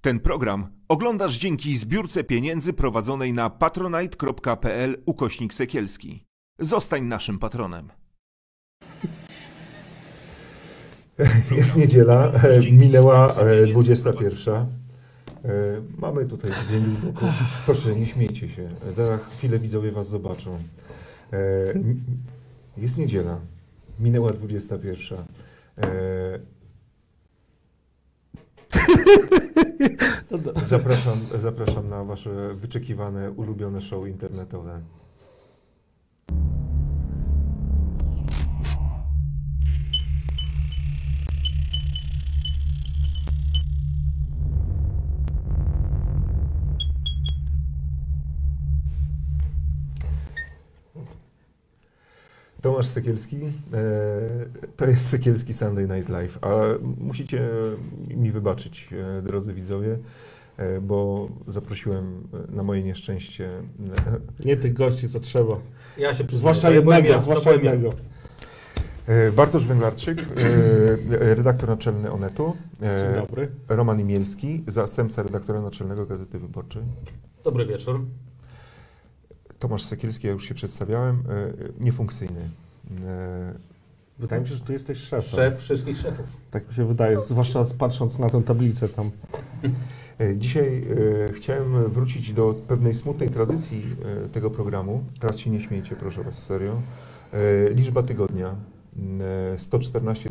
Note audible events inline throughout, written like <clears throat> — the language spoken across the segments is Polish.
Ten program oglądasz dzięki zbiórce pieniędzy prowadzonej na patronite.pl ukośnik sekielski. Zostań naszym patronem. <laughs> Jest niedziela, e, minęła e, 21. E, Mamy tutaj dźwięk z boku. Proszę, nie śmiejcie się. Za chwilę widzowie was zobaczą. E, Jest niedziela, minęła 21. <laughs> Zapraszam, zapraszam na wasze wyczekiwane, ulubione show internetowe. Tomasz Sekielski, e, to jest Sekielski Sunday Night Live, a musicie mi wybaczyć, e, drodzy widzowie, e, bo zaprosiłem na moje nieszczęście Nie tych gości, co trzeba. Ja się. Zwłaszcza jednego, zwłaszcza jednego. Bartosz Węglarczyk, redaktor naczelny Onetu, Dzień dobry. Roman Imielski, zastępca redaktora naczelnego Gazety Wyborczej, Dobry wieczór. Tomasz Sekielski, ja już się przedstawiałem, e, niefunkcyjny. E, Wydaje mi się, że ty jesteś szefem. Szef wszystkich szefów. Tak mi się wydaje, zwłaszcza patrząc na tę tablicę tam. E, Dzisiaj e, chciałem wrócić do pewnej smutnej tradycji e, tego programu. Teraz się nie śmiejcie, proszę Was, serio. E, liczba tygodnia. E, 114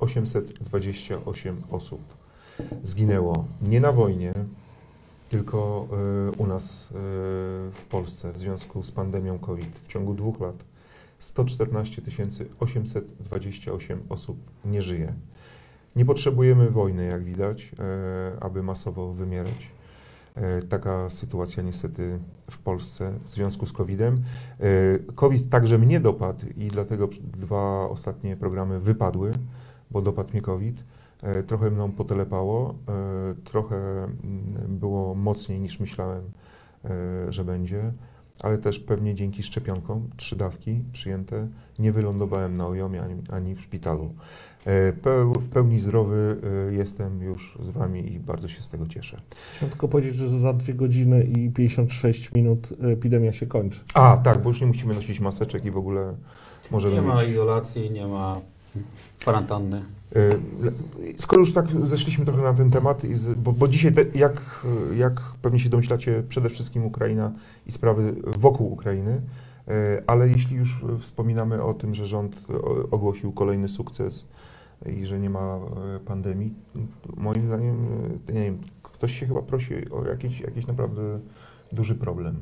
828 osób zginęło. Nie na wojnie, tylko e, u nas e, w Polsce w związku z pandemią COVID. W ciągu dwóch lat 114 828 osób nie żyje. Nie potrzebujemy wojny, jak widać, e, aby masowo wymierać. E, Taka sytuacja niestety w Polsce w związku z COVID-em. E, COVID także mnie dopadł i dlatego dwa ostatnie programy wypadły, bo dopadł mnie COVID. E, Trochę mną potelepało, e, trochę mm, było mocniej niż myślałem, e, że będzie, ale też pewnie dzięki szczepionkom, trzy dawki przyjęte, nie wylądowałem na ojomie ani, ani w szpitalu. Peł- W pełni zdrowy jestem już z Wami i bardzo się z tego cieszę. Chciałem tylko powiedzieć, że za dwie godziny i 56 minut epidemia się kończy. A, tak, bo już nie musimy nosić maseczek i w ogóle możemy Nie ma izolacji, nie ma kwarantanny. E, Skoro już tak zeszliśmy trochę na ten temat, bo, bo dzisiaj, te, jak, jak pewnie się domyślacie, przede wszystkim Ukraina i sprawy wokół Ukrainy, e, ale jeśli już wspominamy o tym, że rząd ogłosił kolejny sukces i że nie ma e, pandemii, moim zdaniem, nie wiem, ktoś się chyba prosi o jakiś, jakiś naprawdę duży problem.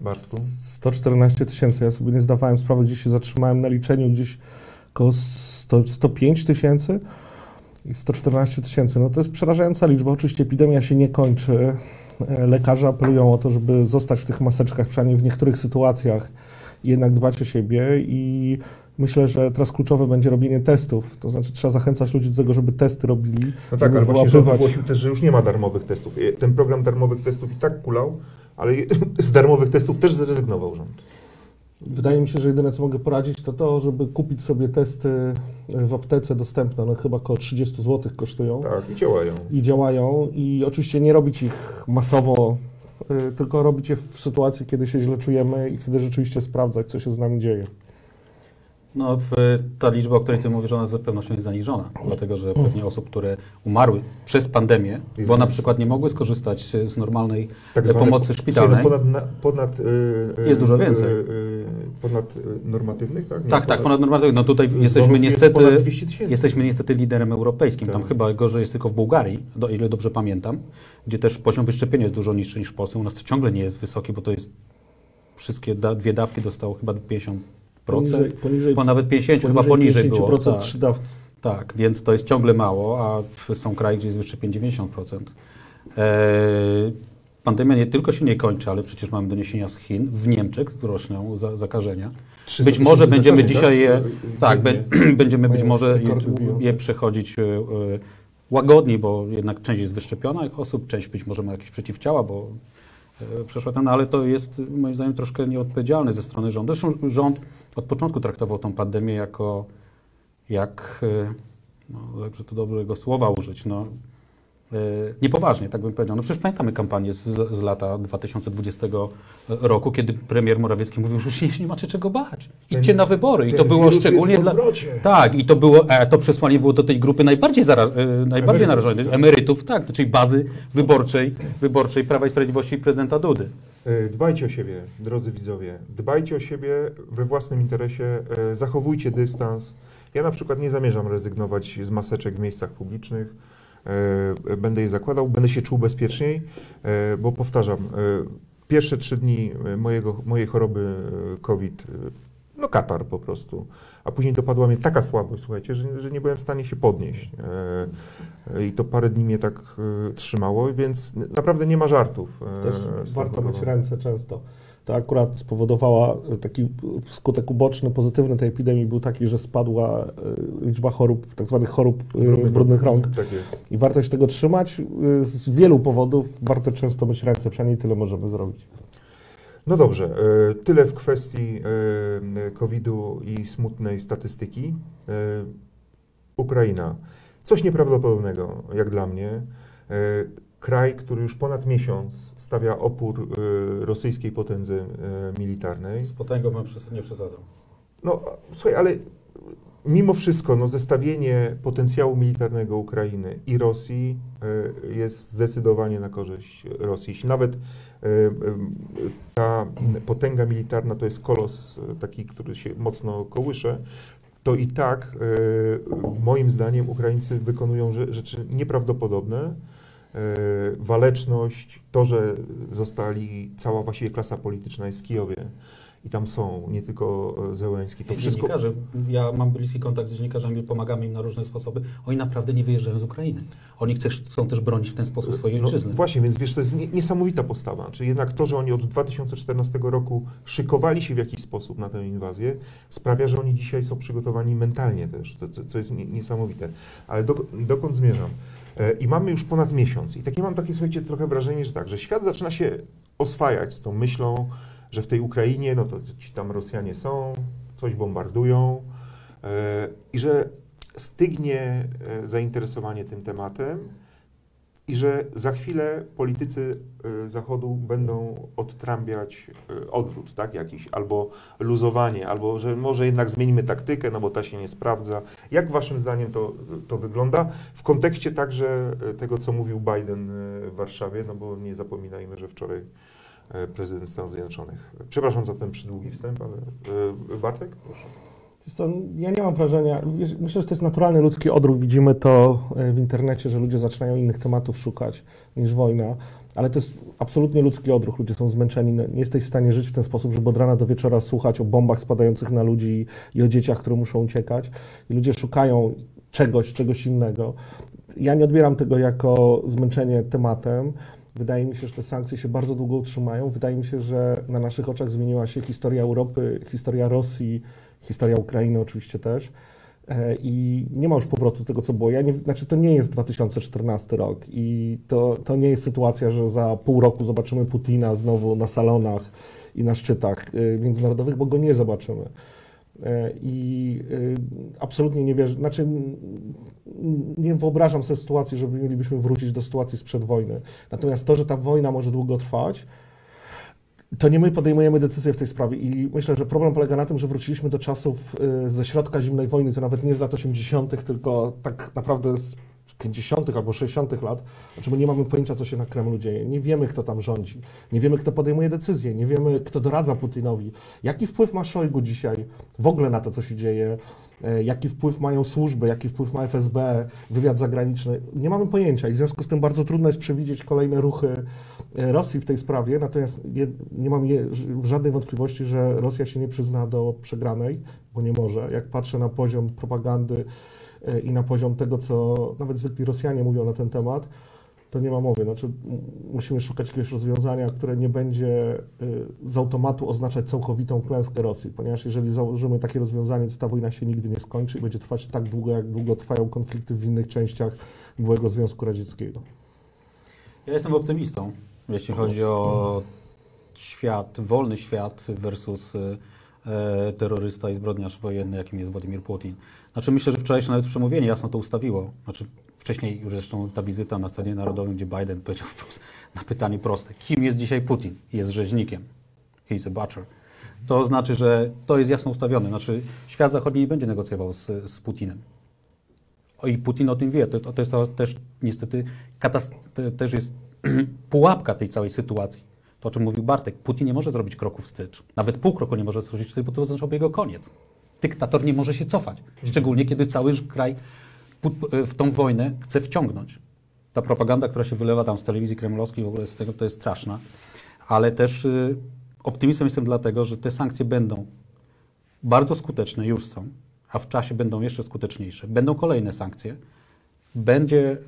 Bartku? 114 tysięcy. Ja sobie nie zdawałem sprawy, gdzieś się zatrzymałem na liczeniu, gdzieś około 100, 105 tysięcy i 114 tysięcy. No to jest przerażająca liczba. Oczywiście epidemia się nie kończy. E, Lekarze apelują o to, żeby zostać w tych maseczkach, przynajmniej w niektórych sytuacjach, jednak dbać o siebie i myślę, że teraz kluczowe będzie robienie testów. To znaczy trzeba zachęcać ludzi do tego, żeby testy robili, No tak, ale właśnie rząd ogłosił też, że już nie ma darmowych testów. E, Ten program darmowych testów i tak kulał, ale <laughs> z darmowych testów też zrezygnował rząd. Wydaje mi się, że jedyne co mogę poradzić, to to, żeby kupić sobie testy w aptece dostępne. One chyba około 30 zł kosztują Tak, i działają. i działają. I oczywiście nie robić ich masowo, y, tylko robić je w sytuacji, kiedy się źle czujemy i wtedy rzeczywiście sprawdzać, co się z nami dzieje. No, w, ta liczba, o której ty mówisz, ona z pewnością jest zaniżona, dlatego że pewnie osób, które umarły przez pandemię, Jest bo na przykład nie mogły skorzystać z normalnej Tak pomocy po- szpitalnej. Ponad, na- ponad, y, y, Jest dużo więcej. y, y, ponad y, normatywnych, tak? Nie, Tak, tak, ponad normalnie. No tutaj jesteśmy jest niestety, ponad 200 tysięcy. jesteśmy niestety liderem europejskim. Tam Tak. chyba gorzej jest tylko w Bułgarii, do, ile dobrze pamiętam, gdzie też poziom wyszczepienia jest dużo niższy niż w Polsce. U nas ciągle nie jest wysoki, bo to jest wszystkie da, dwie dawki dostało chyba 50%, Poniżej, poniżej, po nawet 50, chyba poniżej było. 50% Tak. trzy dawki. Tak, więc to jest ciągle mało, a są kraje, gdzie jest 90%. Eee, pandemia nie tylko się nie kończy, ale przecież mamy doniesienia z Chin, w Niemczech roczną za, zakażenia. 300 Być może będziemy zakażeń, dzisiaj je, tak? tak, be, <clears throat> będziemy być może je, je przechodzić e, łagodniej, bo jednak część jest wyszczepionych osób, część być może ma jakieś przeciwciała, bo przeszła ten, ale to jest moim zdaniem troszkę nieodpowiedzialne ze strony rządu. Zresztą rząd od początku traktował tą pandemię jako, jak, e, no, jakże to dobrego słowa użyć, no, niepoważnie, tak bym powiedział. No przecież pamiętamy kampanię z, z lata 2020 roku, kiedy premier Morawiecki mówił, że już się nie macie czego bać. Idźcie na wybory. I to ten było szczególnie dla... Tak, i to było, e, to przesłanie było do tej grupy najbardziej, e, najbardziej Emerytów. narażonej, emerytów, tak, czyli bazy wyborczej, wyborczej Prawa i Sprawiedliwości i prezydenta Dudy. E, Dbajcie o siebie, drodzy widzowie. Dbajcie o siebie we własnym interesie, e, zachowujcie dystans. Ja na przykład nie zamierzam rezygnować z maseczek w miejscach publicznych. E, Będę je zakładał, będę się czuł bezpieczniej, e, bo powtarzam, e, pierwsze trzy dni mojego, mojej choroby COVID, no katar po prostu, a później dopadła mnie taka słabość, słuchajcie, że, że nie byłem w stanie się podnieść. I to parę dni mnie tak trzymało, więc naprawdę nie ma żartów. Też warto myć ręce często. To akurat spowodowała e, taki skutek uboczny, pozytywny tej epidemii był taki, że spadła e, liczba chorób, tak zwanych chorób e, brudnych rąk. Tak jest. I warto się tego trzymać. Z wielu powodów warto często myć ręce, przynajmniej tyle możemy zrobić. No dobrze, tyle w kwestii COVID-u i smutnej statystyki. Ukraina. Coś nieprawdopodobnego, jak dla mnie. Kraj, który już ponad miesiąc stawia opór e, rosyjskiej potędze e, militarnej. Z potęgą bym nie przesadzał. No, słuchaj, ale mimo wszystko no, zestawienie potencjału militarnego Ukrainy i Rosji e, jest zdecydowanie na korzyść Rosji. Jeśli nawet e, ta potęga militarna to jest kolos taki, który się mocno kołysze, to i tak moim zdaniem Ukraińcy wykonują rze- rzeczy nieprawdopodobne. E, Waleczność, to, że zostali, cała właściwie klasa polityczna jest w Kijowie i tam są, nie tylko e, Zełenski, to wszystko... Dziennikarze, ja mam bliski kontakt z dziennikarzami, pomagamy im na różne sposoby. Oni naprawdę nie wyjeżdżają z Ukrainy. Oni chcą, też bronić w ten sposób swojej No, ojczyzny. właśnie, więc wiesz, to jest nie- niesamowita postawa. Czyli jednak to, że oni od 2014 roku szykowali się w jakiś sposób na tę inwazję, sprawia, że oni dzisiaj są przygotowani mentalnie też, co, co- jest nie- niesamowite. Ale do, dokąd zmierzam? E, I mamy już ponad miesiąc. I takie mam takie, słuchajcie, trochę wrażenie, że tak, że świat zaczyna się oswajać z tą myślą, że w tej Ukrainie, no to ci tam Rosjanie są, coś bombardują e, i że stygnie e, zainteresowanie tym tematem i że za chwilę politycy e, Zachodu będą odtrambiać e, odwrót, tak, jakiś, albo luzowanie, albo że może jednak zmienimy taktykę, no bo ta się nie sprawdza. Jak waszym zdaniem to, to wygląda? W kontekście także e, tego, co mówił Biden w Warszawie, no bo nie zapominajmy, że wczoraj prezydent Stanów Zjednoczonych. Przepraszam za ten przydługi wstęp, ale Bartek, proszę. Co, ja nie mam wrażenia, myślę, że to jest naturalny ludzki odruch, widzimy to e, w internecie, że ludzie zaczynają innych tematów szukać niż wojna, ale to jest absolutnie ludzki odruch, ludzie są zmęczeni, no, nie jesteś w stanie żyć w ten sposób, żeby od rana do wieczora słuchać o bombach spadających na ludzi i o dzieciach, które muszą uciekać. I ludzie szukają czegoś, czegoś innego. Ja nie odbieram tego jako zmęczenie tematem, Wydaje mi się, że te sankcje się bardzo długo utrzymają. Wydaje mi się, że na naszych oczach zmieniła się historia Europy, historia Rosji, historia Ukrainy oczywiście też. E, I nie ma już powrotu do tego, co było. Ja nie, znaczy, to nie jest 2014 rok i to, to nie jest sytuacja, że za pół roku zobaczymy Putina znowu na salonach i na szczytach e, międzynarodowych, bo go nie zobaczymy. E, I absolutnie nie wierzę, znaczy nie wyobrażam sobie sytuacji, żeby mielibyśmy wrócić do sytuacji sprzed wojny. Natomiast to, że ta wojna może długo trwać, to nie my podejmujemy decyzje w tej sprawie i myślę, że problem polega na tym, że wróciliśmy do czasów y, ze środka zimnej wojny, to nawet nie z lat 80., tylko tak naprawdę z 50. albo 60. lat, znaczy my nie mamy pojęcia, co się na Kremlu dzieje. Nie wiemy, kto tam rządzi. Nie wiemy, kto podejmuje decyzje. Nie wiemy, kto doradza Putinowi. Jaki wpływ ma Szojgu dzisiaj w ogóle na to, co się dzieje? E, Jaki wpływ mają służby? Jaki wpływ ma FSB, wywiad zagraniczny? Nie mamy pojęcia i w związku z tym bardzo trudno jest przewidzieć kolejne ruchy e, Rosji w tej sprawie. Natomiast nie mam żadnej wątpliwości, że Rosja się nie przyzna do przegranej, bo nie może. Jak patrzę na poziom propagandy e, i na poziom tego, co nawet zwykli Rosjanie mówią na ten temat, to nie ma mowy. Znaczy, musimy szukać jakiegoś rozwiązania, które nie będzie y, z automatu oznaczać całkowitą klęskę Rosji, ponieważ jeżeli założymy takie rozwiązanie, to ta wojna się nigdy nie skończy i będzie trwać tak długo, jak długo trwają konflikty w innych częściach byłego Związku Radzieckiego. Ja jestem optymistą, jeśli chodzi o świat, wolny świat versus y, terrorysta i zbrodniarz wojenny, jakim jest Władimir Putin. Znaczy myślę, że wczorajsze nawet przemówienie jasno to ustawiło. Znaczy wcześniej już zresztą ta wizyta na Stadionie Narodowym, gdzie Biden powiedział wprost na pytanie proste, kim jest dzisiaj Putin? Jest rzeźnikiem. He's a butcher. To znaczy, że to jest jasno ustawione. Znaczy świat zachodni nie będzie negocjował z, z Putinem. O, I Putin o tym wie. To, to jest to też niestety katast- te, też jest <clears throat> pułapka tej całej sytuacji. To, o czym mówił Bartek. Putin nie może zrobić kroku wstecz. Nawet pół kroku nie może zrobić wstecz, bo to oznaczałoby jego koniec. Dyktator nie może się cofać. Szczególnie, kiedy cały kraj w tą wojnę chce wciągnąć. Ta propaganda, która się wylewa tam z telewizji kremlowskiej, w ogóle z tego, to jest straszna. Ale też y, optymistą jestem dlatego, że te sankcje będą bardzo skuteczne, już są, a w czasie będą jeszcze skuteczniejsze. Będą kolejne sankcje. Będzie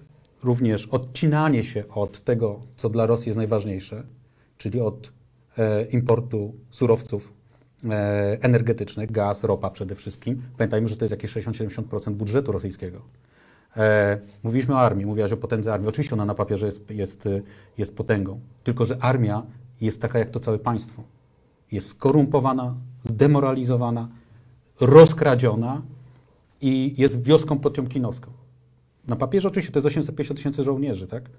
również odcinanie się od tego, co dla Rosji jest najważniejsze, czyli od e, importu surowców e, energetycznych, gaz, ropa przede wszystkim. Pamiętajmy, że to jest jakieś 60-70% budżetu rosyjskiego. E, mówiliśmy o armii, mówiłaś o potędze armii. Oczywiście ona na papierze jest, jest, jest potęgą, tylko że armia jest taka jak to całe państwo. Jest skorumpowana, zdemoralizowana, rozkradziona i jest wioską potiomkinowską. Na papierze oczywiście to jest 850 tysięcy żołnierzy, tak?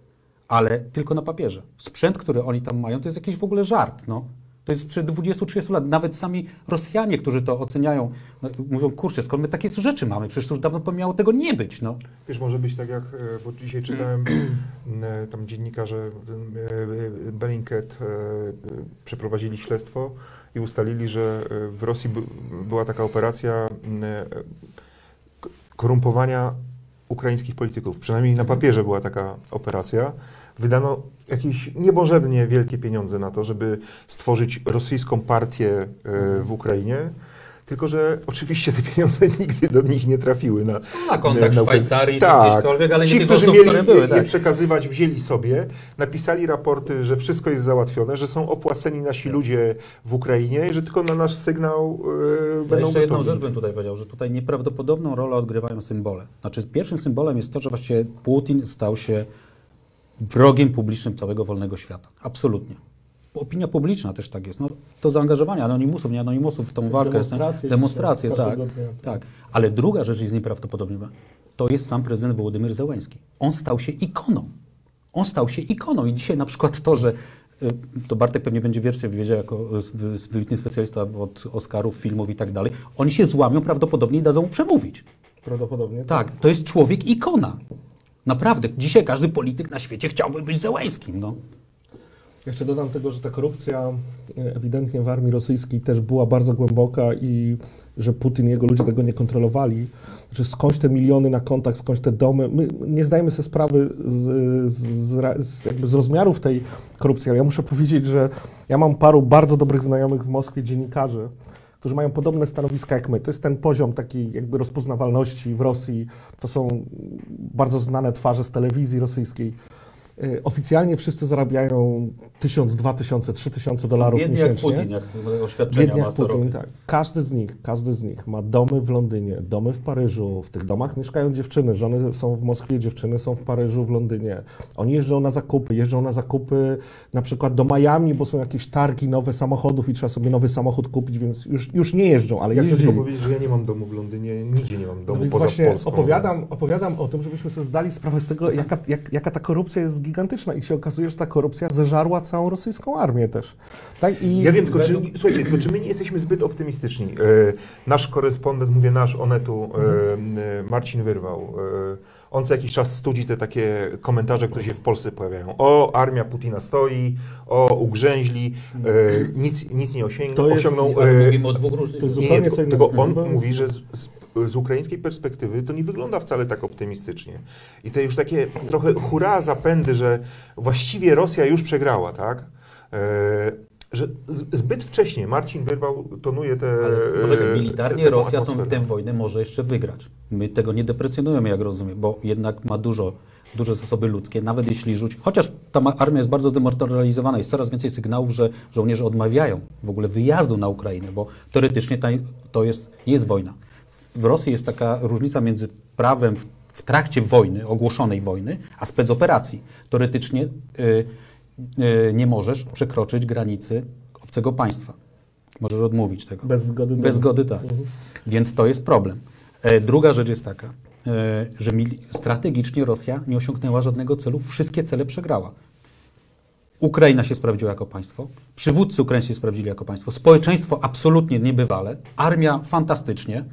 Ale tylko na papierze. Sprzęt, który oni tam mają, to jest jakiś w ogóle żart, no. To jest sprzed 20-30 lat. Nawet sami Rosjanie, którzy to oceniają, no, mówią, kurczę, skąd my takie rzeczy mamy? Przecież to już dawno miało tego nie być, no. Wiesz, może być tak jak, e, bo dzisiaj czytałem <clears throat> e, tam dziennikarze e, Bellingcat przeprowadzili śledztwo i ustalili, że w Rosji by, była taka operacja korumpowania ukraińskich polityków. Przynajmniej na papierze była taka operacja. Wydano jakieś niebożebnie wielkie pieniądze na to, żeby stworzyć rosyjską partię e, w Ukrainie. Tylko, że oczywiście te pieniądze <laughs> nigdy do nich nie trafiły na, Na kontakt w na- Szwajcarii czy tak. gdzieśkolwiek, ale nie Ci, tych którzy osób, mieli które były, je tak. przekazywać, wzięli sobie, napisali raporty, że wszystko jest załatwione, że są opłaceni nasi ludzie w Ukrainie i że tylko na nasz sygnał yy, będą jeszcze jedną gotowi. rzecz bym tutaj powiedział, że tutaj nieprawdopodobną rolę odgrywają symbole. Znaczy pierwszym symbolem jest to, że właściwie Putin stał się wrogiem publicznym całego wolnego świata. Absolutnie. Opinia publiczna też tak jest. No, to zaangażowanie anonimusów, nie anonimusów w tą walkę. Demonstracje demonstracje tak, dnia. tak. Ale druga rzecz jest nieprawdopodobna. To jest sam prezydent Wołodymyr Zełenski. On stał się ikoną. On stał się ikoną i dzisiaj na przykład to, że y, to Bartek pewnie będzie wiecznie wiedział jako y, wybitny specjalista od Oscarów, filmów i tak dalej. Oni się złamią prawdopodobnie i dadzą mu przemówić. Prawdopodobnie. Tak, to jest człowiek ikona. Naprawdę, dzisiaj każdy polityk na świecie chciałby być Zełęskim. No. Jeszcze dodam tego, że ta korupcja e, ewidentnie w armii rosyjskiej też była bardzo głęboka i że Putin i jego ludzie tego nie kontrolowali, że skądś te miliony na kontach, skądś te domy. My nie zdajemy sobie sprawy z, z, z, jakby z rozmiarów tej korupcji, ale ja muszę powiedzieć, że ja mam paru bardzo dobrych znajomych w Moskwie dziennikarzy, którzy mają podobne stanowiska jak my. To jest ten poziom takiej jakby rozpoznawalności w Rosji. To są bardzo znane twarze z telewizji rosyjskiej. Y, Oficjalnie wszyscy zarabiają 1000, 2000, 3000 dolarów jak miesięcznie. Putin, jak oświadczenia jak co Putin, roku. tak. Każdy z nich, każdy z nich ma domy w Londynie, domy w Paryżu. W tych domach mieszkają dziewczyny. Żony są w Moskwie, dziewczyny są w Paryżu, w Londynie. Oni jeżdżą na zakupy, jeżdżą na zakupy na przykład do Miami, bo są jakieś targi nowe samochodów i trzeba sobie nowy samochód kupić, więc już, już nie jeżdżą, ale Ja chcę jeździli. tylko powiedzieć, że ja nie mam domu w Londynie, nigdzie nie mam No domu więc poza właśnie Polską. opowiadam, opowiadam o tym, żebyśmy sobie zdali sprawę z tego, jaka, jak, jaka ta korupcja jest gigantyczna i się okazuje, że ta korupcja zeżarła całą rosyjską armię też. Tak? I Ja wiem, tylko czy, słuchajcie, tylko czy my nie jesteśmy zbyt optymistyczni? E, nasz korespondent, mówię nasz, Onetu, e, Marcin Wyrwał, e, on co jakiś czas studzi te takie komentarze, które się w Polsce pojawiają. O, armia Putina stoi, o, ugrzęźli, e, nic, nic nie osiąg- To jest- osiągnął. E, mówimy o dwóch różnych... to jest nie, zupełnie tylko, co innego. tylko on mówi, że z, z, z ukraińskiej perspektywy to nie wygląda wcale tak optymistycznie. I te już takie trochę hurra zapędy, że właściwie Rosja już przegrała, tak? E, że zbyt wcześnie Marcin Wyrwał tonuje te. Ale poczekaj, e, militarnie tę Rosja tą, tę wojnę może jeszcze wygrać. My tego nie deprecjonujemy, jak rozumiem, bo jednak ma dużo, duże zasoby ludzkie, nawet jeśli rzuci... Chociaż ta armia jest bardzo zdemoralizowana, jest coraz więcej sygnałów, że żołnierze odmawiają w ogóle wyjazdu na Ukrainę, bo teoretycznie to jest, nie jest wojna. W Rosji jest taka różnica między prawem w, w trakcie wojny, ogłoszonej wojny, a specoperacji. Teoretycznie y, y, nie możesz przekroczyć granicy obcego państwa. Możesz odmówić tego. Bez zgody. Bez zgody, tak. Więc to jest problem. E, Druga rzecz jest taka, e, że strategicznie Rosja nie osiągnęła żadnego celu, wszystkie cele przegrała. Ukraina się sprawdziła jako państwo, przywódcy ukraińscy się sprawdzili jako państwo, społeczeństwo absolutnie niebywale, armia fantastycznie.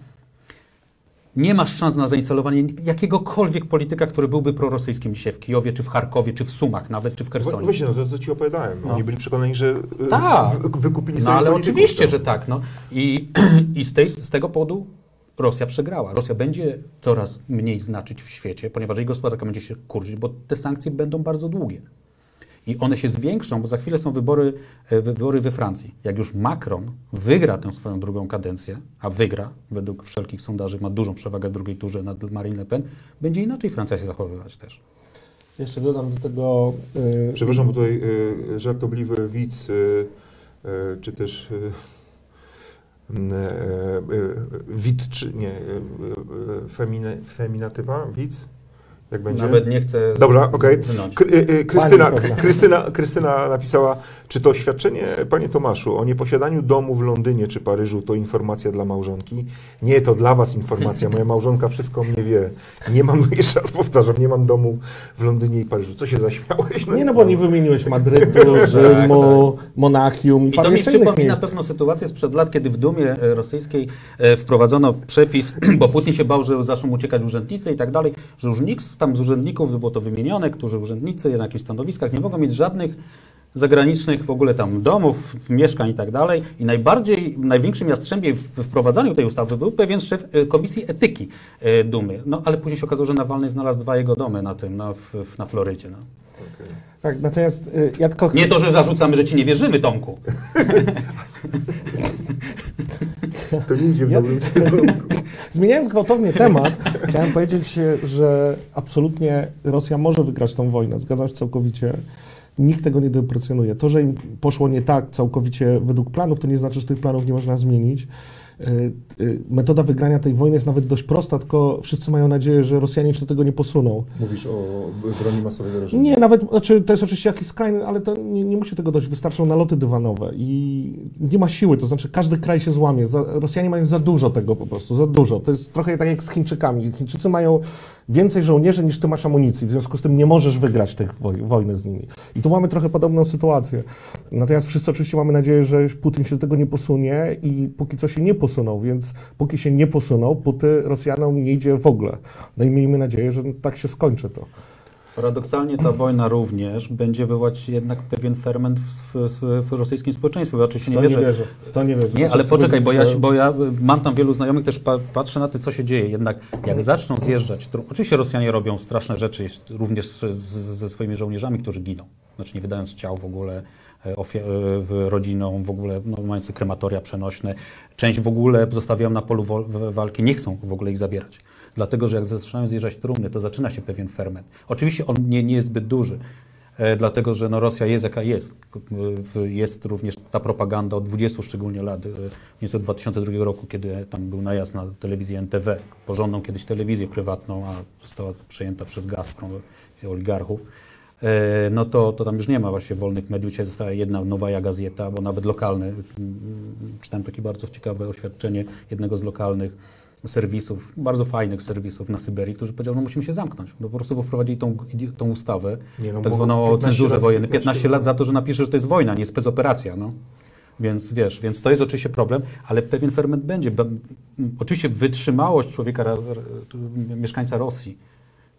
Nie masz szans na zainstalowanie jakiegokolwiek polityka, który byłby prorosyjskim dzisiaj w Kijowie, czy w Charkowie, czy w Sumach nawet, czy w Hersonie. Właśnie, no to co ci opowiadałem. No. Oni byli przekonani, że y, Tak. wy- wykupili No ale oczywiście, tak. że tak. No. I, <clears throat> i z, tej, z tego powodu Rosja przegrała. Rosja będzie coraz mniej znaczyć w świecie, ponieważ jej gospodarka będzie się kurczyć, bo te sankcje będą bardzo długie. I one się zwiększą, bo za chwilę są wybory, e, wybory we Francji. Jak już Macron wygra tę swoją drugą kadencję, a wygra, według wszelkich sondaży ma dużą przewagę w drugiej turze nad Marine Le Pen, będzie inaczej Francja się zachowywać też. Jeszcze dodam do tego. y, Przepraszam, bo tutaj y, żartobliwy widz, y, y, czy też wid, czy nie, femine, feminatywa, widz? Jak będzie? Nawet nie chcę Dobra, okej. Kry- y, y, Krystyna. Krystyna, Krystyna napisała, czy to oświadczenie, panie Tomaszu, o nieposiadaniu domu w Londynie czy Paryżu to informacja dla małżonki? Nie, to dla was informacja. Moja <laughs> małżonka wszystko mnie wie. Nie mam, <laughs> jeszcze raz powtarzam, nie mam domu w Londynie i Paryżu. Co się zaśmiałeś? Nie, no bo nie wymieniłeś <laughs> Madrytu, Rzymu, Monachium i Tak, I to mi przypomina miejsc. pewną sytuację sprzed lat, kiedy w Dumie e, rosyjskiej e, wprowadzono przepis, <clears throat> bo Putin się bał, że zaczną uciekać urzędnicy i tak dalej, że już nikt tam z urzędników, było to wymienione, którzy urzędnicy na jakichś stanowiskach nie mogą mieć żadnych zagranicznych w ogóle tam domów, mieszkań i tak dalej. I najbardziej, największym jastrzębiem w wprowadzaniu tej ustawy był pewien szef e, Komisji Etyki e, Dumy. No ale później się okazało, że Nawalny znalazł dwa jego domy na tym, na, w, w- na Florydzie. No. Tak, natomiast y, ja tylko Nie to, że zarzucamy, że ci nie wierzymy, Tomku. <laughs> To nie idzie w dobrym kierunku. Zmieniając gwałtownie temat, <laughs> chciałem powiedzieć, że absolutnie Rosja może wygrać tą wojnę. Zgadzam się całkowicie. Nikt tego nie deprecjonuje. To, że im poszło nie tak całkowicie według planów, to nie znaczy, że tych planów nie można zmienić. Y, y, Metoda wygrania tej wojny jest nawet dość prosta, tylko wszyscy mają nadzieję, że Rosjanie się do tego nie posuną. Mówisz o broni masowego reżimu. Nie, nawet, znaczy, to jest oczywiście jakiś Skynet, ale to nie, nie musi tego dojść. Wystarczą naloty dywanowe i nie ma siły, to znaczy każdy kraj się złamie. Za, Rosjanie mają za dużo tego po prostu, za dużo. To jest trochę tak jak z Chińczykami. Chińczycy mają więcej żołnierzy niż ty masz amunicji, w związku z tym nie możesz wygrać tej woj, wojny z nimi. I tu mamy trochę podobną sytuację. Natomiast wszyscy oczywiście mamy nadzieję, że Putin się do tego nie posunie i póki co się nie posunął, więc póki się nie posunął, póty Rosjanom nie idzie w ogóle. No i miejmy nadzieję, że tak się skończy to. Paradoksalnie ta wojna również będzie wywołać jednak pewien ferment w, w, w rosyjskim społeczeństwie. Ja oczywiście nie To wierzę. nie wierzę. W to nie wierzę. Nie, ale To poczekaj, bo ja, bo ja y, mam tam wielu znajomych, też pa, patrzę na to, co się dzieje. Jednak jak zaczną zjeżdżać, tru- oczywiście Rosjanie robią straszne rzeczy, również z, z, ze swoimi żołnierzami, którzy giną. Znaczy nie wydając ciał w ogóle e, e, w rodzinom, w ogóle no, mający krematoria przenośne. Część w ogóle zostawiają na polu walki, nie chcą w ogóle ich zabierać. Dlatego, że jak zaczynają zjeżdżać trumny, to zaczyna się pewien ferment. Oczywiście on nie, nie jest zbyt duży, e, dlatego że no, Rosja jest jaka jest. Jest również ta propaganda od 20 szczególnie lat, e, nieco od 2002 roku, kiedy tam był najazd na telewizję NTV, porządną kiedyś telewizję prywatną, a została przejęta przez Gazprom, e, oligarchów. No to, to tam już nie ma właśnie wolnych mediów. Dzisiaj została jedna nowa gazeta, bo nawet lokalne. Czytałem takie bardzo ciekawe oświadczenie jednego z lokalnych serwisów, bardzo fajnych serwisów na Syberii, którzy powiedział, no musimy się zamknąć. No po prostu wprowadzili tą, tą ustawę, Nie, no, tak zwaną o 15 cenzurze lat- wojennej. 15 15 lat za to, że napisze, że to jest wojna, nie specoperacja. No. Więc wiesz, więc to jest oczywiście problem, ale pewien ferment będzie. Be- m, Oczywiście wytrzymałość człowieka, mieszkańca Rosji,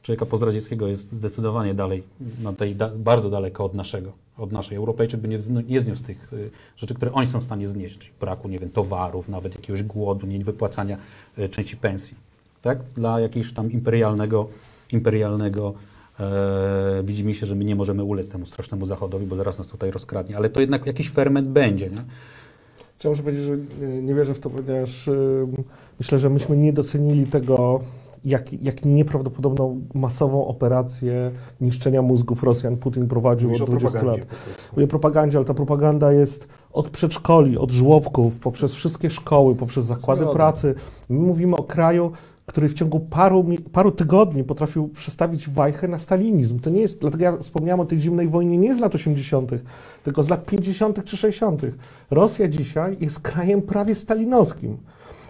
człowieka pozdradzieckiego jest zdecydowanie dalej, na tej, da, bardzo daleko od naszego, od naszej. Europejczyk by nie, nie zniósł tych y, rzeczy, które oni są w stanie znieść, czyli braku, nie wiem, towarów, nawet jakiegoś głodu, nie wypłacania y, części pensji, tak? Dla jakiegoś tam imperialnego, imperialnego e, widzi mi się, że my nie możemy ulec temu strasznemu zachodowi, bo zaraz nas tutaj rozkradnie, ale to jednak jakiś ferment będzie, nie? Muszę powiedzieć, że y, nie wierzę w to, ponieważ y, myślę, że myśmy nie docenili tego, jak, jak nieprawdopodobną masową operację niszczenia mózgów Rosjan Putin prowadził Mówisz od o 20 propagandzie lat. Mówię propagandzie, ale ta propaganda jest od przedszkoli, od żłobków, poprzez wszystkie szkoły, poprzez zakłady Zgoda. pracy. My mówimy o kraju, który w ciągu paru, paru tygodni potrafił przestawić wajchę na stalinizm. To nie jest, dlatego ja wspomniałem o tej zimnej wojnie nie z lat 80., tylko z lat 50. czy 60. Rosja dzisiaj jest krajem prawie stalinowskim.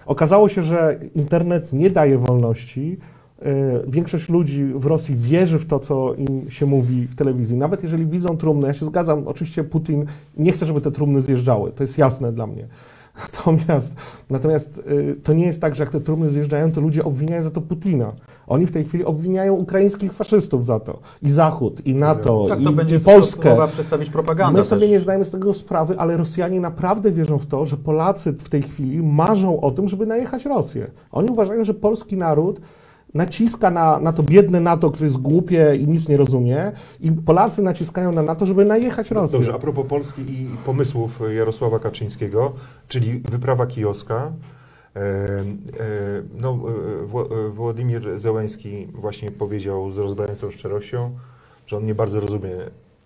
Okazało się, że internet nie daje wolności. Yy, Większość ludzi w Rosji wierzy w to, co im się mówi w telewizji. Nawet jeżeli widzą trumny, ja się zgadzam, oczywiście Putin nie chce, żeby te trumny zjeżdżały. To jest jasne dla mnie. Natomiast, natomiast y, to nie jest tak, że jak te trumny zjeżdżają, to ludzie obwiniają za to Putina. Oni w tej chwili obwiniają ukraińskich faszystów za to. I Zachód, i NATO, Tak i, to będzie i Polskę. przedstawić propagandę My sobie też. nie zdajemy z tego sprawy, ale Rosjanie naprawdę wierzą w to, że Polacy w tej chwili marzą o tym, żeby najechać Rosję. Oni uważają, że polski naród naciska na, na to biedne NATO, które jest głupie i nic nie rozumie, i Polacy naciskają na NATO, żeby najechać Rosję. Dobrze, a propos Polski i pomysłów Jarosława Kaczyńskiego, czyli wyprawa kijowska. e, e, No, e, e, Władimir Zełenski właśnie powiedział z rozbrajającą szczerością, że on nie bardzo rozumie,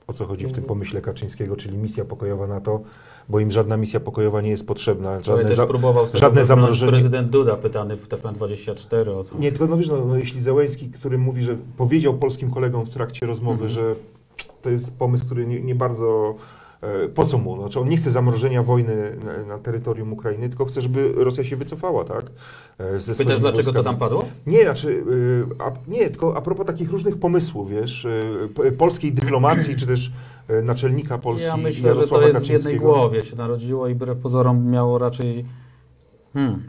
o co chodzi w tym pomyśle Kaczyńskiego, czyli misja pokojowa NATO, bo im żadna misja pokojowa nie jest potrzebna. Żadne też za, próbował sobie żadne zamrożenie. prezydent Duda pytany w TVN24 o to. Nie, tylko no wiesz, no, no, jeśli Zełenski, który mówi, że powiedział polskim kolegom w trakcie rozmowy, Mhm. że to jest pomysł, który nie, nie bardzo. E, Po co mu? Znaczy on nie chce zamrożenia wojny na, terytorium Ukrainy, tylko chce, żeby Rosja się wycofała, tak? E, Ze Pytasz, dlaczego to wojskami. tam padło? Nie, znaczy, e, a, nie, tylko a propos takich różnych pomysłów, wiesz, polskiej dyplomacji, czy też naczelnika Polski Ja myślę, że Jarosława to jest w jednej głowie się narodziło i wbrew pozorom miało raczej... Hmm,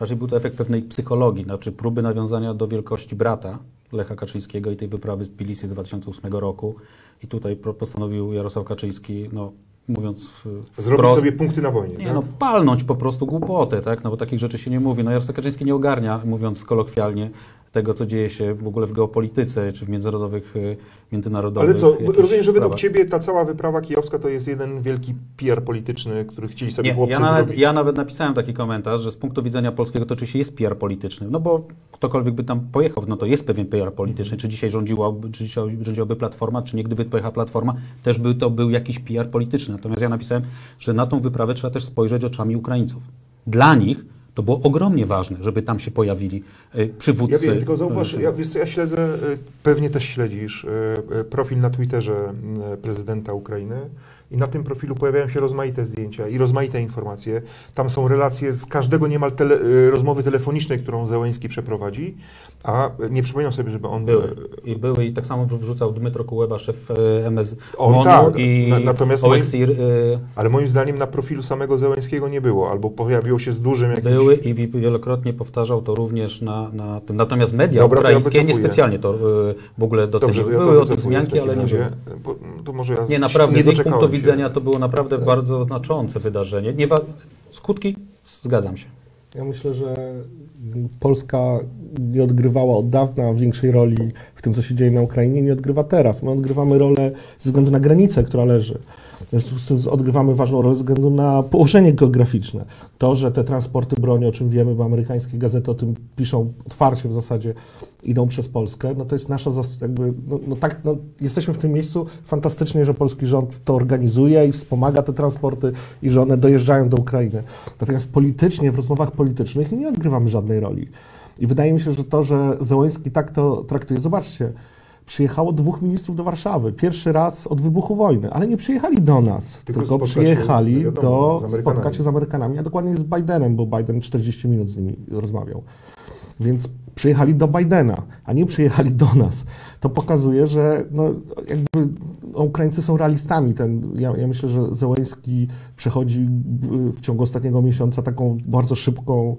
raczej był to efekt pewnej psychologii, znaczy próby nawiązania do wielkości brata Lecha Kaczyńskiego i tej wyprawy z Tbilisi z 2008 roku. I tutaj postanowił Jarosław Kaczyński, no mówiąc Zrobić wprost, sobie punkty na wojnie. Nie, tak? no palnąć po prostu głupotę, tak? No bo takich rzeczy się nie mówi. No Jarosław Kaczyński nie ogarnia, mówiąc kolokwialnie, tego, co dzieje się w ogóle w geopolityce, czy w międzynarodowych, y, międzynarodowych Ale co, rozumiem, że według. Ciebie ta cała wyprawa kijowska to jest jeden wielki PR polityczny, który chcieli sobie Nie, chłopcy ja, nawet, zrobić. ja nawet napisałem taki komentarz, że z punktu widzenia polskiego to oczywiście jest PR polityczny, no bo ktokolwiek by tam pojechał, no to jest pewien PR polityczny, czy dzisiaj rządziłaby, czy dzisiaj rządziłaby Platforma, czy nie gdyby pojechała Platforma, też by to był jakiś PR polityczny. Natomiast ja napisałem, że na tą wyprawę trzeba też spojrzeć oczami Ukraińców. Dla nich to było ogromnie ważne, żeby tam się pojawili y, przywódcy. Ja wiem, tylko zauważ, y, ja, wiesz co, ja śledzę, y, pewnie też śledzisz, profil na Twitterze prezydenta Ukrainy i na tym profilu pojawiają się rozmaite zdjęcia i rozmaite informacje. Tam są relacje z każdego niemal tele, y, rozmowy telefonicznej, którą Zełenski przeprowadzi, a nie przypominam sobie, żeby on... Były. I były i tak samo wrzucał Dmytro Kułeba, szef e, MS On MONU tak, i na- natomiast moim- Oleksir, e, Ale moim zdaniem na profilu samego Zełenskiego nie było, albo pojawiło się z dużym jakimś... były i wi- wielokrotnie powtarzał to również na, na tym. Natomiast media Dobra, ja ukraińskie wycofuję. niespecjalnie to w ogóle doceniły. Dobrze, ja były o tym wzmianki, ale nie razie, było. bo, to może ja Nie, naprawdę, nie z ich punktu się. Widzenia to było naprawdę bardzo znaczące wydarzenie. Nie skutki? Zgadzam się. Ja myślę, że Polska nie odgrywała od dawna większej roli w tym, co się dzieje na Ukrainie, nie odgrywa teraz. My odgrywamy rolę ze względu na granicę, która leży. W związku z tym odgrywamy ważną rolę ze względu na położenie geograficzne. To, że te transporty broni, o czym wiemy, bo amerykańskie gazety o tym piszą otwarcie w zasadzie, idą przez Polskę, no to jest nasza, jakby, no, no tak, no, jesteśmy w tym miejscu fantastycznie, że polski rząd to organizuje i wspomaga te transporty i że one dojeżdżają do Ukrainy. Natomiast politycznie, w rozmowach politycznych nie odgrywamy żadnej roli. I wydaje mi się, że to, że Zełenski tak to traktuje, zobaczcie, przyjechało dwóch ministrów do Warszawy, pierwszy raz od wybuchu wojny, ale nie przyjechali do nas, Tylko tylko, się, przyjechali wiadomo, do spotkać się z Amerykanami, a dokładnie z Bidenem, bo Biden 40 minut z nimi rozmawiał. Więc przyjechali do Bidena, a nie przyjechali do nas. To pokazuje, że no, jakby no, Ukraińcy są realistami. Ten, ja, ja myślę, że Zełenski przechodzi y, w ciągu ostatniego miesiąca taką bardzo szybką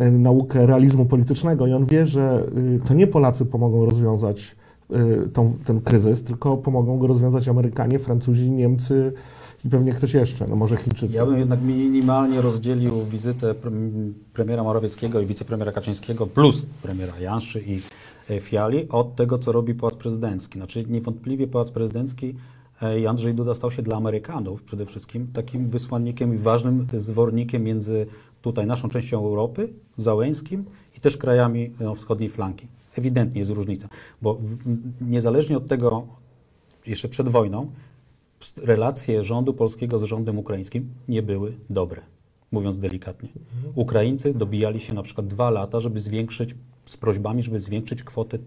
y, naukę realizmu politycznego i on wie, że y, to nie Polacy pomogą rozwiązać tą, ten kryzys, tylko pomogą go rozwiązać Amerykanie, Francuzi, Niemcy i pewnie ktoś jeszcze, no może Chińczycy. Ja bym jednak minimalnie rozdzielił wizytę pre- premiera Morawieckiego i wicepremiera Kaczyńskiego plus premiera Janszy i e, Fiali od tego, co robi Pałac Prezydencki. Znaczy niewątpliwie Pałac Prezydencki e, i Andrzej Duda stał się dla Amerykanów przede wszystkim takim wysłannikiem i ważnym zwornikiem między tutaj naszą częścią Europy, Załęskim i też krajami no, wschodniej flanki. Ewidentnie jest różnica, bo niezależnie od tego, jeszcze przed wojną, relacje rządu polskiego z rządem ukraińskim nie były dobre, mówiąc delikatnie. Ukraińcy dobijali się na przykład dwa lata, żeby zwiększyć z prośbami, żeby zwiększyć kwotę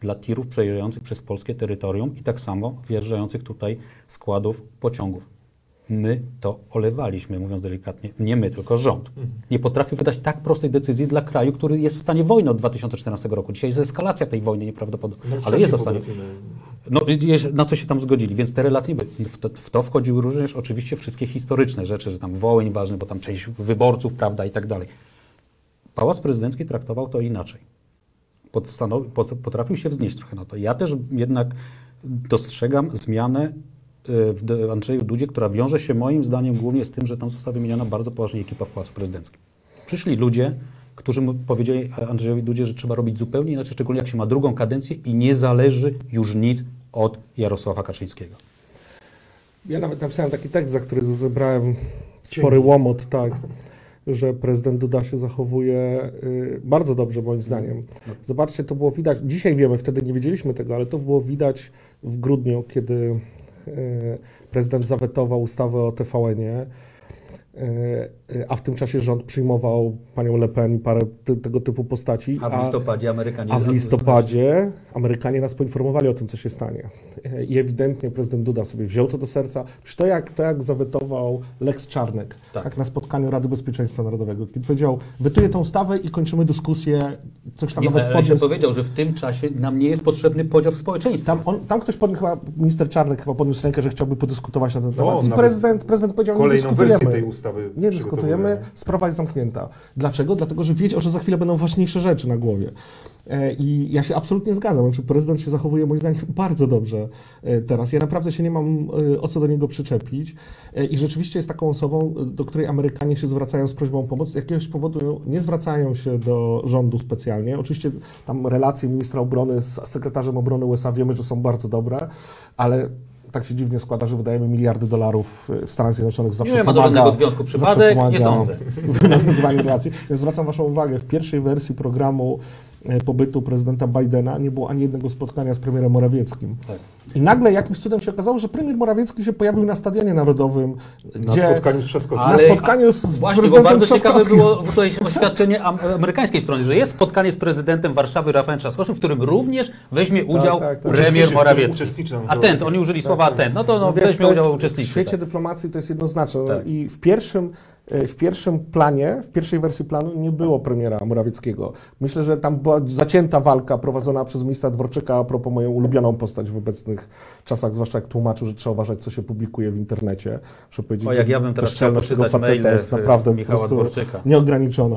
dla tirów przejeżdżających przez polskie terytorium i tak samo wjeżdżających tutaj składów pociągów. My to olewaliśmy, mówiąc delikatnie. Nie my, tylko rząd. Nie potrafił wydać tak prostej decyzji dla kraju, który jest w stanie wojny od 2014 roku. Dzisiaj jest eskalacja tej wojny nieprawdopodobna, No, ale jest w stanie. No, na co się tam zgodzili, więc te relacje, były. w to, w to wchodziły również oczywiście wszystkie historyczne rzeczy, że tam Wołyń ważny, bo tam część wyborców, prawda, i tak dalej. Pałac Prezydencki traktował to inaczej. Potrafił się wznieść trochę na to. Ja też jednak dostrzegam zmianę w D- Andrzeju Dudzie, która wiąże się moim zdaniem głównie z tym, że tam została wymieniona bardzo poważnie ekipa w Pałacu Prezydenckim. Przyszli ludzie, którzy mu powiedzieli Andrzejowi Dudzie, że trzeba robić zupełnie inaczej, szczególnie jak się ma drugą kadencję i nie zależy już nic od Jarosława Kaczyńskiego. Ja nawet napisałem taki tekst, za który zebrałem spory łomot, tak, że prezydent Duda się zachowuje y, bardzo dobrze, moim zdaniem. Zobaczcie, to było widać, dzisiaj wiemy, wtedy nie wiedzieliśmy tego, ale to było widać w grudniu, kiedy y, prezydent zawetował ustawę o TVN-ie, y, a w tym czasie rząd przyjmował panią Le Pen i parę ty, tego typu postaci. A w listopadzie Amerykanie... A w listopadzie Amerykanie nas poinformowali o tym, co się stanie. I ewidentnie prezydent Duda sobie wziął to do serca. Przecież to jak, to jak zawetował Lex Czarnek, Tak. tak. na spotkaniu Rady Bezpieczeństwa Narodowego, kiedy powiedział, wetuję tą ustawę i kończymy dyskusję, coś tam Nie, nawet podniósł. powiedział, że w tym czasie nam nie jest potrzebny podział w społeczeństwie. Tam, on, tam ktoś podniósł, chyba minister Czarnek chyba podniósł rękę, że chciałby podyskutować na ten temat. I nawet prezydent, prezydent powiedział, nie Kolejną dyskutujemy. wersję tej ustawy Nie dyskutujemy, przygotowujemy. sprawa jest zamknięta. Dlaczego? Dlatego, że wiedział, że za chwilę będą ważniejsze rzeczy na głowie. E, I ja się absolutnie zgadzam. Znaczy, prezydent się zachowuje moim zdaniem <laughs> bardzo dobrze e, teraz. Ja naprawdę się nie mam e, o co do niego przyczepić. I rzeczywiście jest taką osobą, do której Amerykanie się zwracają z prośbą o pomoc. Z jakiegoś powodu nie zwracają się do rządu specjalnie. Oczywiście tam relacje ministra obrony z sekretarzem obrony USA wiemy, że są bardzo dobre, ale tak się dziwnie składa, że wydajemy miliardy dolarów w Stanach Zjednoczonych. Zawsze Nie ma pomaga- żadnego związku przypadek, nie sądzę. <laughs> w nawiązywaniu relacji. Ja zwracam Waszą uwagę, w pierwszej wersji programu pobytu prezydenta Bidena nie było ani jednego spotkania z premierem Morawieckim. Tak. I nagle jakimś cudem się okazało, że premier Morawiecki się pojawił na Stadionie Narodowym, Na gdzie spotkaniu z Trzaskowskim. Ale- spotkaniu z Właśnie, bo bardzo ciekawe było tutaj oświadczenie am- amerykańskiej strony, że jest spotkanie z prezydentem Warszawy Rafałem Trzaskowskim, w którym również weźmie udział tak, tak. premier Morawiecki. Atent, oni użyli słowa atent. No to no, No wiesz, weźmie to udział uczestniczy. W świecie tak. dyplomacji to jest jednoznaczne. No Tak. I w pierwszym, e, w pierwszym planie, w pierwszej wersji planu nie było premiera Morawieckiego. Myślę, że tam była zacięta walka prowadzona przez ministra Dworczyka a propos moją ulubioną postać w obecnych czasach, zwłaszcza jak tłumaczył, że trzeba uważać, co się publikuje w internecie. Muszę powiedzieć, O, jak ja bym teraz chciał poczytać faceta maile jest e, naprawdę Michała po Dworczyka. nieograniczona.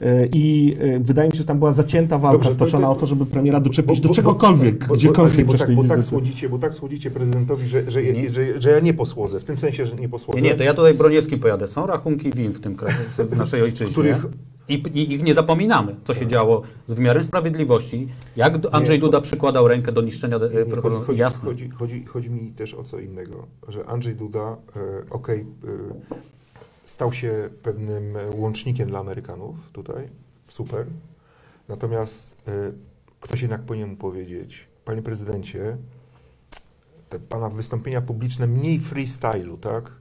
E, I e, wydaje mi się, że tam była zacięta walka Dobrze, to- stoczona to- o to, żeby premiera doczepić Bo- do bo- czegokolwiek, bo- bo- gdziekolwiek bo, przez tak, bo, tak słodzicie, bo tak słodzicie prezydentowi, że, że, Nie. że, że ja nie posłodzę. W tym sensie, że nie posłodzę. Nie, nie, to ja tutaj Broniewski pojadę. Są rachunki win w tym kraju, w naszej ojczyźnie. Których- I, I ich nie zapominamy, co się działo z wymiarem sprawiedliwości, jak Andrzej Nie, Duda przykładał rękę do niszczenia e, Nie, chodzi, chodzi, Jasne. chodzi, chodzi, chodzi mi też o co innego, że Andrzej Duda, e, okej, e, stał się pewnym e, łącznikiem dla Amerykanów tutaj, super, natomiast e, ktoś jednak powinien mu powiedzieć, panie prezydencie, te pana wystąpienia publiczne mniej freestylu, tak?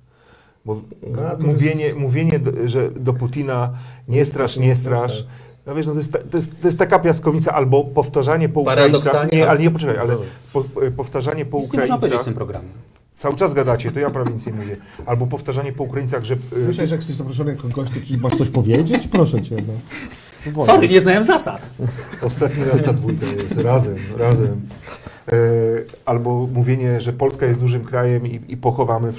Bo No, mówienie, mówienie do, że do Putina nie strasz, nie strasz, no wiesz, no to, jest, ta- to, jest, to jest taka piaskowica, albo powtarzanie po Ukraińcach, nie, ale- nie, poczekaj, ale Dobrze. po, e, powtarzanie po Nic nie można powiedzieć w Ukraińcach, tym programie. Cały czas gadacie, to ja prawie nic nie mówię, albo powtarzanie po Ukraińcach, że... e, Myślę, że jak jesteś zaproszony jako gość, to ci masz coś powiedzieć? Proszę cię. No. Powoli. Sorry, nie znałem zasad. Ostatni raz ta dwójka jest, razem, razem. E, albo mówienie, że Polska jest dużym krajem i, i pochowamy,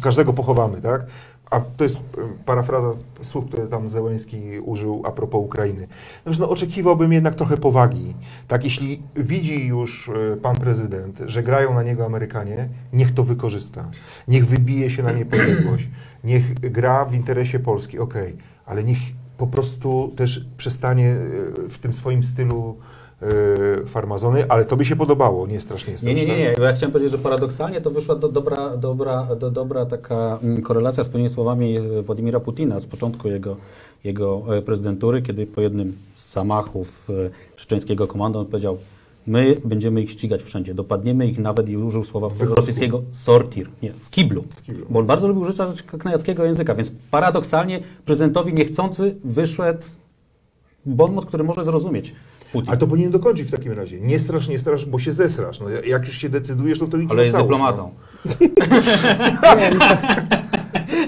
każdego pochowamy, tak? A to jest e, parafraza słów, które tam Zełenski użył a propos Ukrainy. No oczekiwałbym jednak trochę powagi. Tak, jeśli widzi już e, pan prezydent, że grają na niego Amerykanie, niech to wykorzysta. Niech wybije się na niepodległość. Niech gra w interesie Polski, okej, ale niech po prostu też przestanie e, w tym swoim stylu e, farmazony, ale to by się podobało, nie strasznie Nie, nie, nie, nie. Bo ja chciałem powiedzieć, że paradoksalnie to wyszła do, dobra, dobra, do, dobra taka mm, korelacja z pewnymi słowami e, Władimira Putina z początku jego, jego e, prezydentury, kiedy po jednym z zamachów e, czeczeńskiego komando on powiedział my będziemy ich ścigać wszędzie, dopadniemy ich nawet i użył słowa Wychodku. rosyjskiego sortir, nie, w kiblu. kiblu. Bo on bardzo lubił używać knajackiego języka, więc paradoksalnie prezydentowi niechcący wyszedł bonmot, który może zrozumieć Putin. Ale to powinien dokończyć w takim razie. Nie strasz, nie strasz, bo się zesrasz. No, jak już się decydujesz, no to idzie Ale jest całość, dyplomatą. <laughs>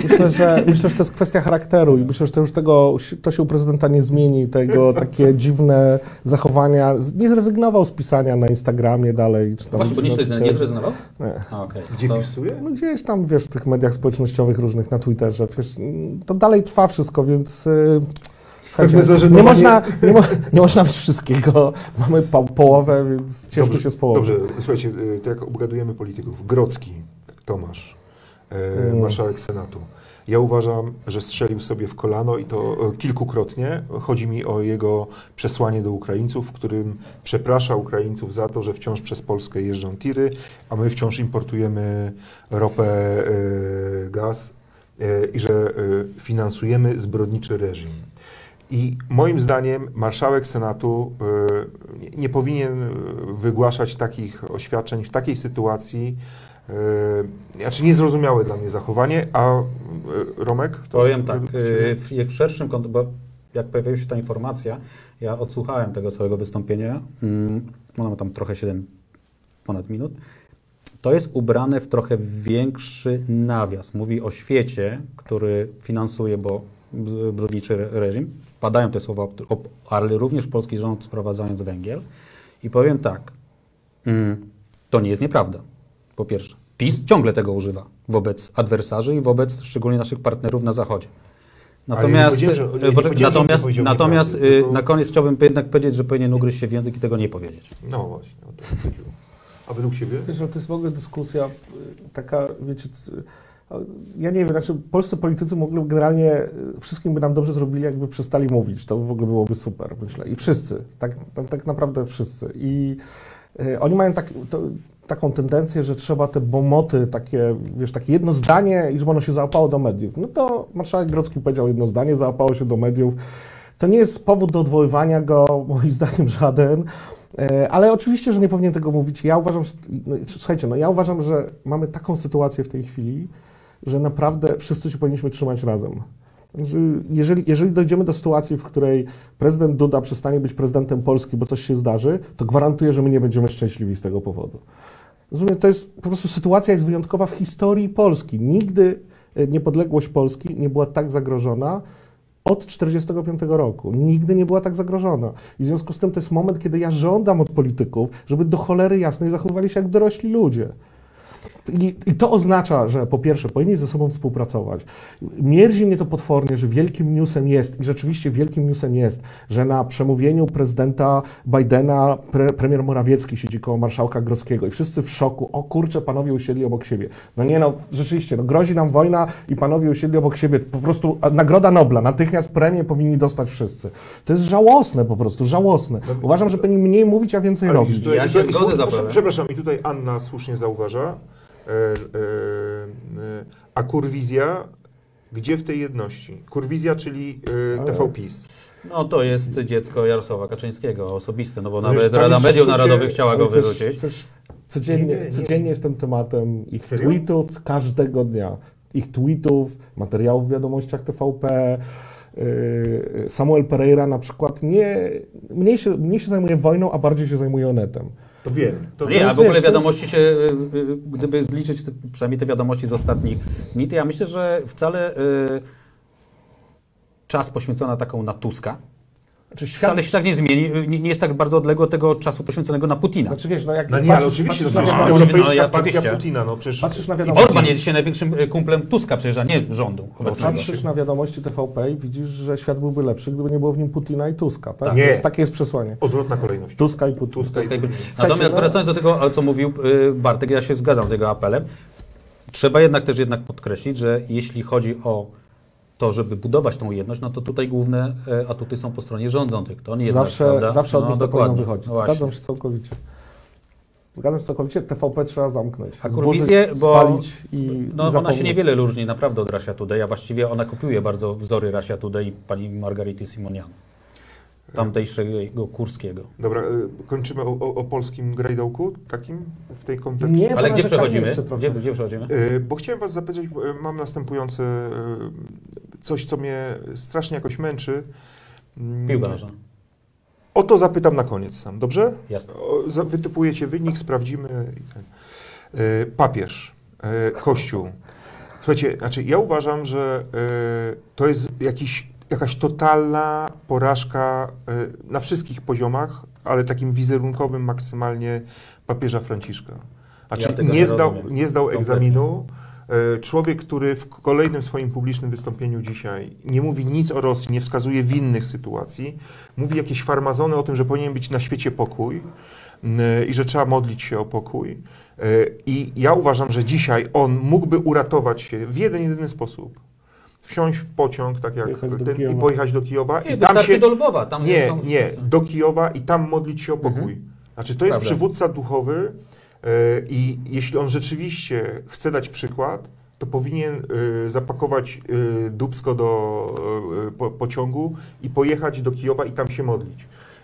Myślę że, myślę, że to jest kwestia charakteru i myślę, że to już tego, to się u prezydenta nie zmieni, tego <laughs> takie dziwne zachowania. Nie zrezygnował z pisania na Instagramie dalej. Czy tam, Właśnie, bo nie, na nie zrezygnował? Nie. A, okej. Gdzie To- pisuje? No gdzieś tam, wiesz, w tych mediach społecznościowych różnych, na Twitterze, wiesz, to dalej trwa wszystko, więc... yy, nie, można, nie, mo, nie można mieć wszystkiego. Mamy po, połowę, więc cieszmy się z połowy. Dobrze, słuchajcie, tak jak obgadujemy polityków. Grocki, Tomasz, y, Mm. marszałek Senatu. Ja uważam, że strzelił sobie w kolano i to y, kilkukrotnie. Chodzi mi o jego przesłanie do Ukraińców, w którym przeprasza Ukraińców za to, że wciąż przez Polskę jeżdżą tiry, a my wciąż importujemy ropę, gaz i że finansujemy zbrodniczy reżim. I moim zdaniem marszałek Senatu y, nie- nie powinien y, wygłaszać takich oświadczeń w takiej sytuacji. y, Znaczy niezrozumiałe dla mnie zachowanie, a Romek? To- Powiem tak, w, w szerszym kontekście, bo jak pojawiła się ta informacja, ja odsłuchałem tego całego wystąpienia, mm, ono ma tam trochę 7 ponad minut, to jest ubrane w trochę większy nawias. Mówi o świecie, który finansuje, bo b- brudniczy re- reżim, padają te słowa, ale również polski rząd sprowadzając węgiel. I powiem tak, mm, to nie jest nieprawda, po pierwsze. PiS ciągle tego używa wobec adwersarzy i wobec szczególnie naszych partnerów na Zachodzie. Natomiast, ja nie powiedziałem, że- ja e, natomiast, natomiast tylko- na koniec chciałbym jednak powiedzieć, że powinien ugryźć się w język i tego nie powiedzieć. No właśnie, o to chodziło. A według Ciebie? Wiesz, że to jest w ogóle dyskusja y, taka, wiecie, ja nie wiem, znaczy polscy politycy mogli generalnie, y, wszystkim by nam dobrze zrobili, jakby przestali mówić, to w ogóle byłoby super, myślę. I wszyscy, tak, tak, tak naprawdę wszyscy. I y, oni mają tak, to, taką tendencję, że trzeba te bomoty, takie, wiesz, takie jedno zdanie i żeby ono się załapało do mediów. No to marszałek Grodzki powiedział jedno zdanie, załapało się do mediów. To nie jest powód do odwoływania go, moim zdaniem <laughs> żaden. E, Ale oczywiście, że nie powinien tego mówić. Ja uważam, no, słuchajcie, no ja uważam, że mamy taką sytuację w tej chwili, że naprawdę wszyscy się powinniśmy trzymać razem. Że Jeżeli, jeżeli dojdziemy do sytuacji, w której prezydent Duda przestanie być prezydentem Polski, bo coś się zdarzy, to gwarantuję, że my nie będziemy szczęśliwi z tego powodu. Rozumiem, to jest po prostu sytuacja jest wyjątkowa w historii Polski. Nigdy e, niepodległość Polski nie była tak zagrożona od 1945 roku. Nigdy nie była tak zagrożona. I w związku z tym to jest moment, kiedy ja żądam od polityków, żeby do cholery jasnej zachowywali się jak dorośli ludzie. I, I to oznacza, że po pierwsze powinni ze sobą współpracować. Mierzi mnie to potwornie, że wielkim newsem jest, i rzeczywiście wielkim newsem jest, że na przemówieniu prezydenta Bidena pre, premier Morawiecki siedzi koło marszałka Grodzkiego i wszyscy w szoku, o kurczę, panowie usiedli obok siebie. No nie no, rzeczywiście, no grozi nam wojna i panowie usiedli obok siebie. Po prostu a, Nagroda Nobla, natychmiast premię powinni dostać wszyscy. To jest żałosne po prostu, żałosne. Uważam, że powinni mniej mówić, a więcej Ale robić. Ja się zgodzę przepraszam, i tutaj Anna słusznie zauważa, a kurwizja, gdzie w tej jedności? Kurwizja, czyli e, Ale- TV PiS. No to jest dziecko Jarosława Kaczyńskiego, osobiste, no bo No nawet wiesz, tam Rada Mediów Narodowych chciała go też- wyrzucić. też codziennie, Nie, nie, nie. codziennie jestem tematem ich Serio? tweetów, każdego dnia. Ich tweetów, materiałów w wiadomościach TVP. Samuel Pereira na przykład nie, mniej, się, mniej się zajmuje wojną, a bardziej się zajmuje onetem. To wiem. To No nie, a w ogóle wiadomości się, y, y, gdyby zliczyć te, przynajmniej te wiadomości z ostatnich dni, to ja myślę, że wcale y, czas poświęcony na taką na Tuska Znaczy, świat, wcale się tak nie zmieni, nie, nie jest tak bardzo odległy od tego czasu poświęconego na Putina. Znaczy wiesz, no jak No nie, ale patrzysz- oczywiście, no patrzysz, przecież na, no, Europejska no, ja partia oczywiście. Putina, no przecież... patrzysz na I wiadomości, Orban jest dzisiaj największym y, kumplem Tuska przecież, a nie rządu obecnego. patrzysz na wiadomości TVP i widzisz, że świat byłby lepszy, gdyby nie było w nim Putina i Tuska. Tak? Nie. To jest, takie jest przesłanie. Odwrotna kolejność. Tuska i Putina. Tuska i Tuska i- Putin. Natomiast no- wracając do tego, co mówił y, Bartek, ja się zgadzam z jego apelem. Trzeba jednak też jednak podkreślić, że jeśli chodzi o to, żeby budować tą jedność, no to tutaj główne e, atuty są po stronie rządzących. To nie jednak, Zawsze, prawda? zawsze od no, nich powinno dokładnie. wychodzić. No właśnie. Zgadzam się całkowicie. Zgadzam się całkowicie. TVP trzeba zamknąć. A kurwizję, bo spalić i No, ona zapomnieć. się niewiele różni naprawdę od Russia Today, a właściwie ona kopiuje bardzo wzory Russia Today i pani Margarity Simonian. Tamtejszego Kurskiego. Dobra, y, kończymy o, o, o polskim grajdołku takim w tej kontekście? Nie, Ale gdzie przechodzimy? Gdzie, gdzie przechodzimy? Y, Bo chciałem Was zapytać, bo, mam następujące coś, co mnie strasznie jakoś męczy. Piłka nożna. O to zapytam na koniec sam, dobrze? Jasne. O, Wytypujecie wynik, sprawdzimy. E, Papież, e, Kościół. Słuchajcie, znaczy ja uważam, że e, to jest jakiś, jakaś totalna porażka na wszystkich poziomach, ale takim wizerunkowym maksymalnie papieża Franciszka. Znaczy Ja nie, zdał, nie zdał Kompletnie. egzaminu. E, Człowiek, który w kolejnym swoim publicznym wystąpieniu dzisiaj nie mówi nic o Rosji, nie wskazuje winnych sytuacji, mówi jakieś farmazony o tym, że powinien być na świecie pokój i że trzeba modlić się o pokój. E, I ja uważam, że dzisiaj on mógłby uratować się w jeden, jedyny sposób. Wsiąść w pociąg, tak jak ten, i pojechać do Kijowa Nie, i tam się... do Lwowa. Tam Nie, nie, do Kijowa i tam modlić się o pokój. Znaczy to jest Prawda. przywódca duchowy e, i jeśli on rzeczywiście chce dać przykład, to powinien e, zapakować e, dubsko do e, po, pociągu i pojechać do Kijowa i tam się modlić.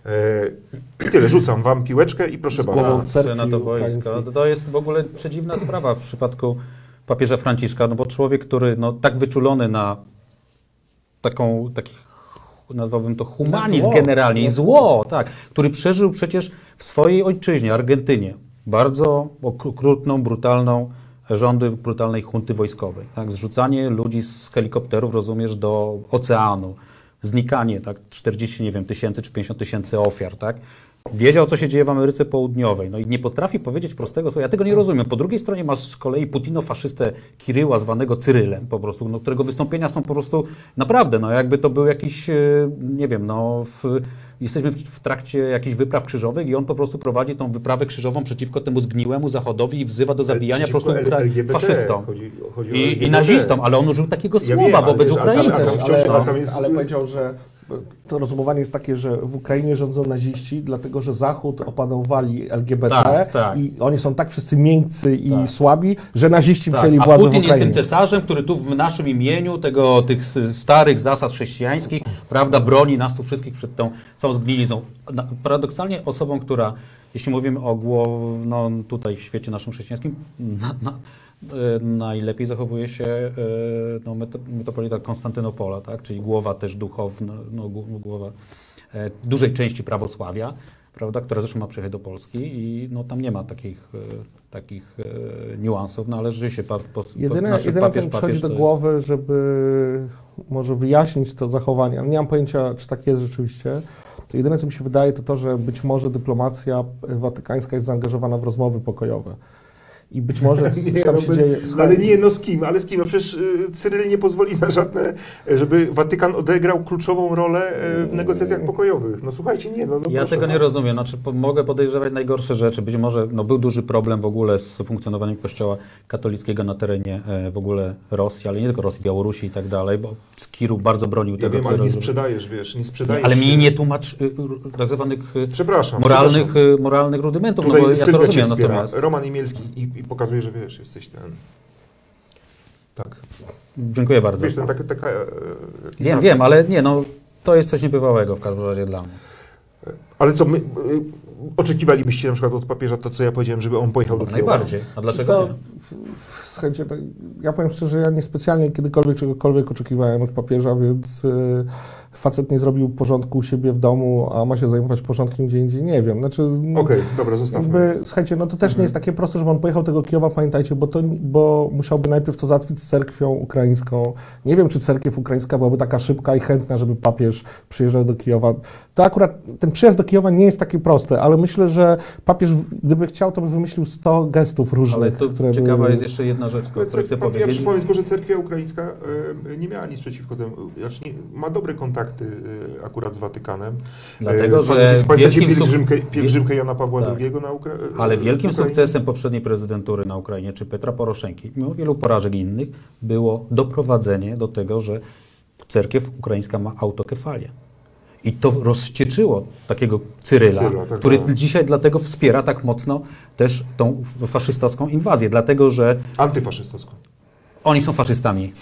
E, I tyle, rzucam wam piłeczkę i proszę bardzo. na to boisko. To- jest w ogóle przedziwna sprawa w przypadku papieża Franciszka, no bo człowiek, który no, tak wyczulony na taką, taki, nazwałbym to humanizm Zło. generalnie i zło, tak, który przeżył przecież w swojej ojczyźnie, Argentynie, bardzo okrutną, brutalną rządy brutalnej hunty wojskowej. Tak? Zrzucanie ludzi z helikopterów, rozumiesz, do oceanu, znikanie, tak, 40, nie wiem, tysięcy czy 50 tysięcy ofiar, tak? Wiedział, co się dzieje w Ameryce Południowej, no i nie potrafi powiedzieć prostego słowa. Ja tego nie rozumiem. Po drugiej stronie masz z kolei Putino-faszystę Kiryła, zwanego Cyrylem, po prostu, no, którego wystąpienia są po prostu naprawdę, no jakby to był jakiś, e, nie wiem, no w, jesteśmy w, w trakcie jakichś wypraw krzyżowych i on po prostu prowadzi tą wyprawę krzyżową przeciwko temu zgniłemu Zachodowi i wzywa do zabijania po prostu LGBT faszystom. Chodzi, chodzi I, I nazistom, ale on użył takiego Ja słowa wiem, wobec wiesz, Ukraińców. ale ale, ale powiedział, że to rozumowanie jest takie, że w Ukrainie rządzą naziści, dlatego że Zachód opanowali LGBT Tak, tak. i oni są tak wszyscy miękcy i Tak. słabi, że naziści Tak, a władzę w Putin jest tym cesarzem, który tu w naszym imieniu, tego, tych starych zasad chrześcijańskich, prawda, broni nas tu wszystkich przed tą całą zgnilizną. Paradoksalnie osobą, która, jeśli mówimy o głow, no, tutaj w świecie naszym chrześcijańskim, na, na, najlepiej zachowuje się e, no, metropolita Konstantynopola, tak? czyli głowa też duchowna, no, gł- głowa e, dużej części prawosławia, prawda, która zresztą ma przyjechać do Polski i no, tam nie ma takich, e, takich e, niuansów, no ale rzeczywiście pa, po, Jedyne, nasz jedyne co papież, mi przychodzi papież do jest- głowy, żeby może wyjaśnić to zachowanie, nie mam pojęcia, czy tak jest rzeczywiście, to jedyne, co mi się wydaje, to to, że być może dyplomacja watykańska jest zaangażowana w rozmowy pokojowe. I być może <laughs> coś Nie, tam no się bez- dzieje. no ale nie, no z kim, ale z kim? No przecież y, Cyryl nie pozwoli na żadne, żeby Watykan odegrał kluczową rolę y, w negocjacjach pokojowych. No słuchajcie, nie, no, no Ja proszę tego nie was. rozumiem. Znaczy, po, mogę podejrzewać najgorsze rzeczy. Być może no, był duży problem w ogóle z funkcjonowaniem kościoła katolickiego na terenie e, w ogóle Rosji, ale nie tylko Rosji, Białorusi i tak dalej, bo Kiru bardzo bronił Ja tego, wiem, co ale nie sprzedajesz, wiesz, nie sprzedajesz Ale mi nie tłumacz y, tak zwanych y, Przepraszam. moralnych, przepraszam. moralnych rudymentów, Tutaj no bo ja to rozumiem natomiast. Roman Imielski i, i pokazuje, że wiesz, jesteś ten... Tak. Dziękuję bardzo. Wiesz, ten taka... taka e, taki Wiem, znak. wiem, ale nie, no to jest coś niebywałego w każdym razie dla mnie. Ale co, my, y, oczekiwalibyście na przykład od papieża to, co ja powiedziałem, żeby on pojechał do Kijowa? Najbardziej. A dlaczego Co, nie? w- Słuchajcie, no, ja powiem szczerze, ja niespecjalnie kiedykolwiek czegokolwiek oczekiwałem od papieża, więc y, facet nie zrobił porządku u siebie w domu, a ma się zajmować porządkiem gdzie indziej, nie wiem. Znaczy, no, Okej, dobra, zostawmy. jakby, słuchajcie, no to też nie jest takie proste, żeby on pojechał do tego Kijowa, pamiętajcie, bo, to, bo musiałby najpierw to załatwić z cerkwią ukraińską. Nie wiem, czy cerkiew ukraińska byłaby taka szybka i chętna, żeby papież przyjeżdżał do Kijowa. To akurat ten przyjazd do Kijowa nie jest taki prosty, ale myślę, że papież, gdyby chciał, to by wymyślił 100 gestów różnych, Ale które ciekawa były... jest jeszcze jedna rzecz, o której chcę Ja powiedzieć. przypomnę tylko, że cerkwia ukraińska e, nie miała nic przeciwko temu. Znaczy, nie, ma dobre kontakty e, akurat z Watykanem. Dlatego, E, że pamiętacie- pielgrzymkę, pielgrzymkę Jana Pawła Tak. II na Ukra- e, Ale wielkim Ukrainie? sukcesem poprzedniej prezydentury na Ukrainie, czy Petra Poroszenki, mimo wielu porażek innych, było doprowadzenie do tego, że cerkiew ukraińska ma autokefalię. I to rozcieczyło takiego Cyryla, Cyryla, tak, który tak. dzisiaj dlatego wspiera tak mocno też tą faszystowską inwazję, dlatego że Antyfaszystowską. Oni są faszystami.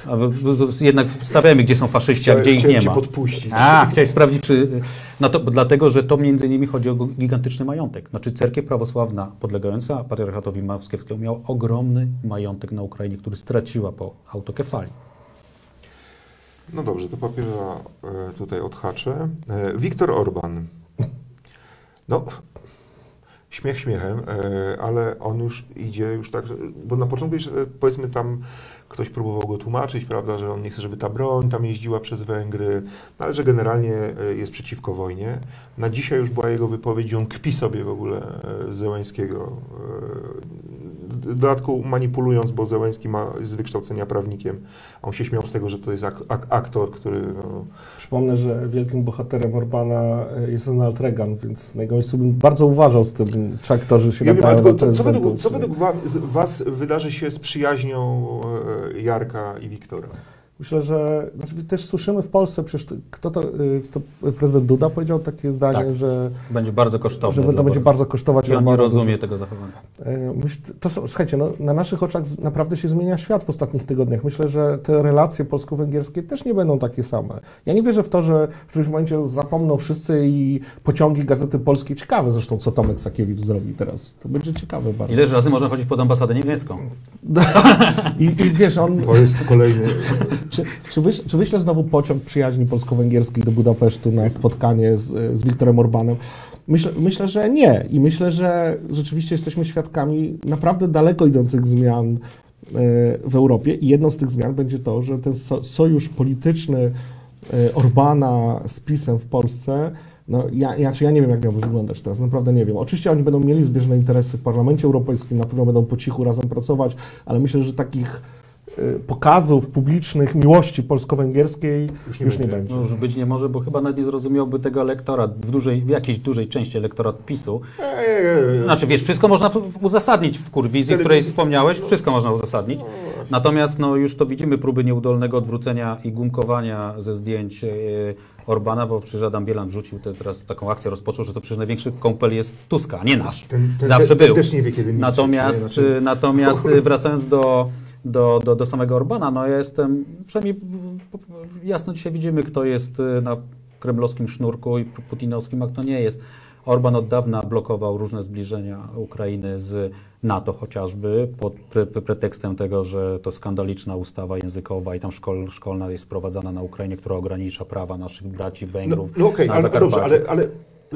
Jednak stawiamy, gdzie są faszyści, a gdzie ich nie cię ma. podpuścić. A, chciałeś sprawdzić, czy... No to dlatego, że to między innymi chodzi o gigantyczny majątek. Znaczy cerkiew prawosławna podlegająca patriarchatowi moskiewskiemu miała ogromny majątek na Ukrainie, który straciła po autokefalii. No dobrze, to papieża e, tutaj odhaczę. E, Viktor Orban. No, śmiech śmiechem, e, ale on już idzie już tak, bo na początku jeszcze e, powiedzmy tam ktoś próbował go tłumaczyć, prawda, że on nie chce, żeby ta broń tam jeździła przez Węgry, no, ale że generalnie e, jest przeciwko wojnie. Na dzisiaj już była jego wypowiedź, on kpi sobie w ogóle e, z Zełańskiego. W dodatku manipulując, bo Zełański ma, z wykształcenia prawnikiem, a on się śmiał z tego, że to jest ak- ak- aktor, który no, Przypomnę, że wielkim bohaterem Orbana e, jest Ronald Reagan, więc na jego miejscu bym bardzo uważał z tym, czy aktorzy się Ja wiem, ale nadają to, co, według, co według wam, z- Was wydarzy się z przyjaźnią e, Jarka i Wiktora? Myślę, że znaczy też słyszymy w Polsce, przecież to- kto to, y, to prezydent Duda powiedział takie zdanie, Tak. że, Będzie bardzo kosztowne. że to będzie bardzo kosztować I on nie rozumie tego zachowania. E, to są, słuchajcie, no, na naszych oczach naprawdę się zmienia świat w ostatnich tygodniach. Myślę, że te relacje polsko-węgierskie też nie będą takie same. Ja nie wierzę w to, że w którymś momencie zapomną wszyscy i pociągi Gazety Polskiej, ciekawe zresztą, co Tomek Sakiewicz zrobi teraz. To będzie ciekawe bardzo. Ileż razy można chodzić pod ambasadę niemiecką? <laughs> I, I wiesz, on, To jest kolejny. Czy, czy, wyś, czy wyśle znowu pociąg przyjaźni polsko-węgierskiej do Budapesztu na spotkanie z, z Wiktorem Orbanem? Myślę, myślę, że nie. I myślę, że rzeczywiście jesteśmy świadkami naprawdę daleko idących zmian e, w Europie. I jedną z tych zmian będzie to, że ten so, sojusz polityczny e, Orbana z PiSem w Polsce. No, ja, ja, ja nie wiem, jak miałby wyglądać teraz, naprawdę nie wiem. Oczywiście oni będą mieli zbieżne interesy w Parlamencie Europejskim, na pewno będą po cichu razem pracować, ale myślę, że takich pokazów publicznych miłości polsko-węgierskiej Już już nie nie, będzie. No już być nie może, bo chyba nawet nie zrozumiałby tego elektorat, w, dużej, w jakiejś dużej części elektorat PiSu. Eee, Znaczy wiesz, wszystko można uzasadnić w kurwizji, której wspomniałeś, wszystko można uzasadnić. Natomiast no, już to widzimy próby nieudolnego odwrócenia i gumkowania ze zdjęć e, Orbana, bo przecież Adam Bielan wrzucił te, teraz taką akcję, rozpoczął, że to przecież największy kąpel jest Tuska, a nie nasz. ten, ten, Zawsze ten, ten był. też nie wie, kiedy nie? Natomiast, Znaczy, y, natomiast y, wracając do, do, do, do samego Orbana, no ja jestem, przynajmniej jasno dzisiaj widzimy, kto jest y, na kremlowskim sznurku i putinowskim, a kto nie jest. Orban od dawna blokował różne zbliżenia Ukrainy z NATO chociażby pod pre, pre, pretekstem tego, że to skandaliczna ustawa językowa i tam szkol, szkolna jest wprowadzana na Ukrainie, która ogranicza prawa naszych braci no, Węgrów no okej, na ale no dobrze, ale, ale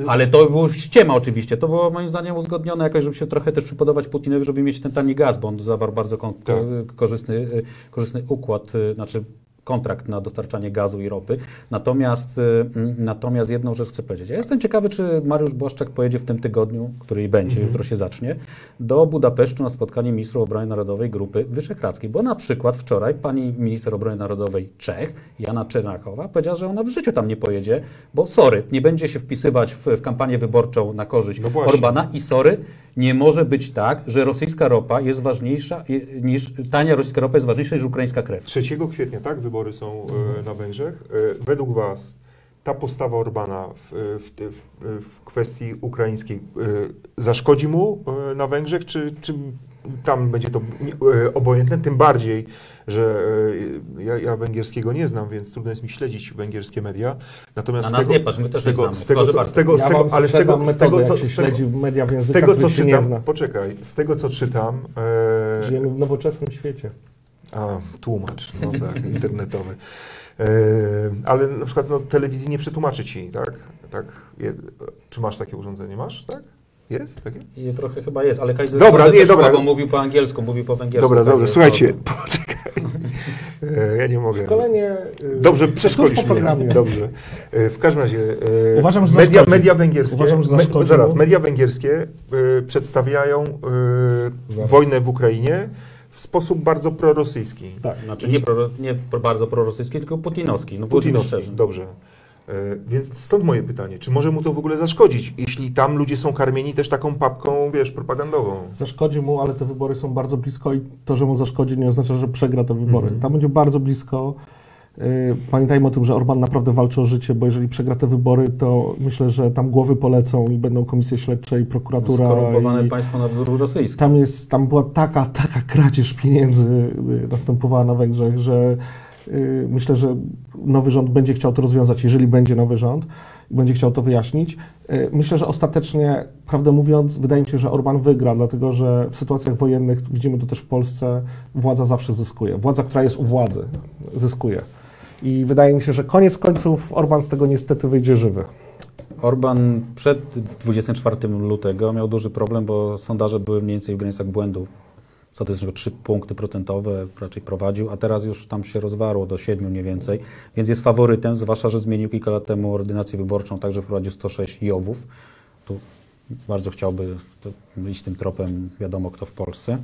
Ale to było ściema oczywiście. To było moim zdaniem uzgodnione jakoś, żeby się trochę też przypodobać Putinowi, żeby mieć ten tani gaz, bo on zawarł bardzo Tak. korzystny, y, korzystny układ, y, znaczy kontrakt na dostarczanie gazu i ropy. Natomiast, y, mm, natomiast jedną rzecz chcę powiedzieć. Ja jestem ciekawy, czy Mariusz Błaszczak pojedzie w tym tygodniu, który i będzie, jutro się zacznie, do Budapesztu na spotkanie ministrów obrony narodowej Grupy Wyszehradzkiej. Bo na przykład wczoraj pani minister obrony narodowej Czech, Jana Czernakowa, powiedziała, że ona w życiu tam nie pojedzie, bo sorry, nie będzie się wpisywać w, w kampanię wyborczą na korzyść No. Orbana i sorry, nie może być tak, że rosyjska ropa jest ważniejsza niż, tania rosyjska ropa jest ważniejsza niż ukraińska krew. 3 kwietnia, tak, wybory są e, na Węgrzech. E, według Was ta postawa Orbana w, w, w, w kwestii ukraińskiej e, zaszkodzi mu e, na Węgrzech, czy, czy tam będzie to e, obojętne? Tym bardziej, że e, ja, ja węgierskiego nie znam, więc trudno jest mi śledzić węgierskie media. Natomiast Na z nas tego, nie patrz, my też z nie tego, znamy, z tego, z tego, z tego, ale z tego, sprzedam z metodę, tego, co, się z tego, śledzi media w z językach, tego, co czytam, zna. poczekaj, z tego, co czytam, e, Żyjemy w nowoczesnym świecie. A, tłumacz, no tak, <laughs> internetowy. E, ale na przykład no, telewizji nie przetłumaczy ci, tak? tak je, czy masz takie urządzenie? Masz, tak? Jest takie? I trochę chyba jest, ale Kaiser Dobra, nie, dobra. słabo mówił po angielsku, mówił po węgiersku. Dobra, dobra, Kaiser słuchajcie, Soze. poczekaj. E, ja nie mogę. Szkolenie... y, Dobrze, przeszkolisz po mnie. programie. Dobrze. E, W każdym razie e, Uważam, że media, zaszkodzi. media węgierskie, Uważam, że me, zaraz, media węgierskie e, przedstawiają e, Zaraz. wojnę w Ukrainie w sposób bardzo prorosyjski. Tak. Znaczy nie, pro, nie bardzo prorosyjski, tylko putinowski. No Putinowski, szczerzy. dobrze. E, Więc stąd moje pytanie, czy może mu to w ogóle zaszkodzić, jeśli tam ludzie są karmieni też taką papką, wiesz, propagandową? Zaszkodzi mu, ale te wybory są bardzo blisko i to, że mu zaszkodzi, nie oznacza, że przegra te wybory. Mhm. Tam będzie bardzo blisko. Yy, Pamiętajmy o tym, że Orban naprawdę walczy o życie, bo jeżeli przegra te wybory, to myślę, że tam głowy polecą i będą komisje śledcze i prokuratura. Skorumpowane i państwo na wzór rosyjski. tam, jest, tam była taka, taka kradzież pieniędzy yy, następowała na Węgrzech, że yy, myślę, że nowy rząd będzie chciał to rozwiązać, jeżeli będzie nowy rząd i będzie chciał to wyjaśnić. Myślę, że ostatecznie, prawdę mówiąc, wydaje mi się, że Orban wygra, dlatego że w sytuacjach wojennych, widzimy to też w Polsce, władza zawsze zyskuje. Władza, która jest u władzy, zyskuje. I wydaje mi się, że koniec końców Orban z tego niestety wyjdzie żywy. Orban przed 24 lutego miał duży problem, bo sondaże były mniej więcej w granicach błędu. Statystycznego 3 punkty procentowe raczej prowadził, a teraz już tam się rozwarło do 7 mniej więcej, więc jest faworytem, zwłaszcza, że zmienił kilka lat temu ordynację wyborczą, także prowadził 106 Jowów. Tu bardzo chciałby iść tym tropem, wiadomo kto w Polsce,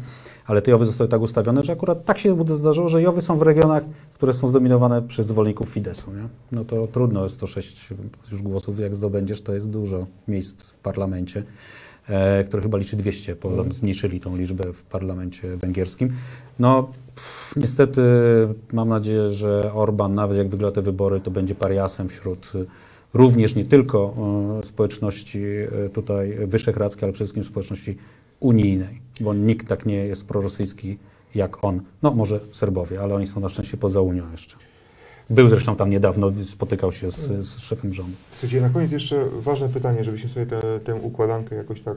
ale te Jowy zostały tak ustawione, że akurat tak się zdarzyło, że Jowy są w regionach, które są zdominowane przez zwolenników Fidesu. Nie? No to trudno, 106 już głosów, jak zdobędziesz, to jest dużo miejsc w parlamencie, e, które chyba liczy 200, bo tam zmniejszyli tą liczbę w parlamencie węgierskim. No pff, niestety mam nadzieję, że Orban, nawet jak wygra te wybory, to będzie pariasem wśród również nie tylko e, społeczności e, tutaj wyszehradzkiej, ale przede wszystkim społeczności unijnej, bo nikt tak nie jest prorosyjski jak on. No może Serbowie, ale oni są na szczęście poza Unią jeszcze. Był zresztą tam niedawno, spotykał się z, z szefem rządu. Słuchajcie, na koniec jeszcze ważne pytanie, żebyśmy sobie tę- układankę jakoś tak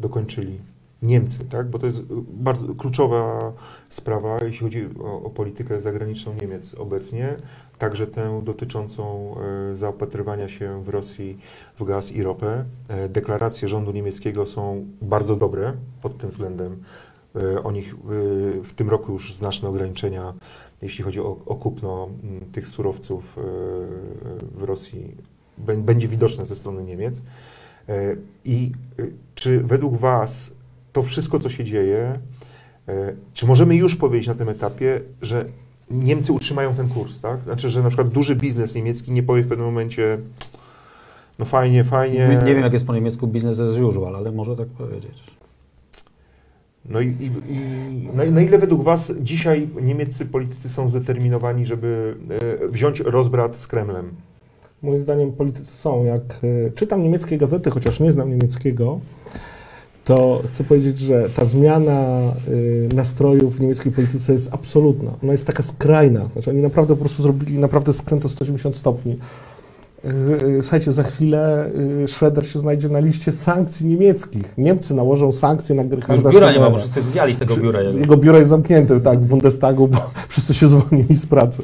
dokończyli. Niemcy, tak? Bo to jest bardzo kluczowa sprawa, jeśli chodzi o, o politykę zagraniczną Niemiec obecnie, także tę dotyczącą e, zaopatrywania się w Rosji w gaz i ropę. E, deklaracje rządu niemieckiego są bardzo dobre pod tym względem. E, o nich w tym roku już znaczne ograniczenia, jeśli chodzi o, o kupno tych surowców w Rosji, bę- będzie widoczne ze strony Niemiec. I czy według Was to wszystko, co się dzieje, czy możemy już powiedzieć na tym etapie, że Niemcy utrzymają ten kurs, tak? Znaczy, że na przykład duży biznes niemiecki nie powie w pewnym momencie, no fajnie, fajnie. Nie, nie wiem, jak jest po niemiecku business as usual, ale może tak powiedzieć. No i, i, i na, na ile według Was dzisiaj niemieccy politycy są zdeterminowani, żeby e, wziąć rozbrat z Kremlem? Moim zdaniem politycy są. Jak e, czytam niemieckie gazety, chociaż nie znam niemieckiego, to chcę powiedzieć, że ta zmiana e, nastrojów w niemieckiej polityce jest absolutna. Ona jest taka skrajna. Znaczy oni naprawdę po prostu zrobili naprawdę skręt o 180 stopni. E, e, Słuchajcie, za chwilę Schroeder się znajdzie na liście sankcji niemieckich. Niemcy nałożą sankcje na Gerharda biura nie ma, bo wszyscy zwiali z tego biura. Jego biuro jest zamknięte tak, w Bundestagu, bo <laughs> wszyscy się zwolnili z pracy.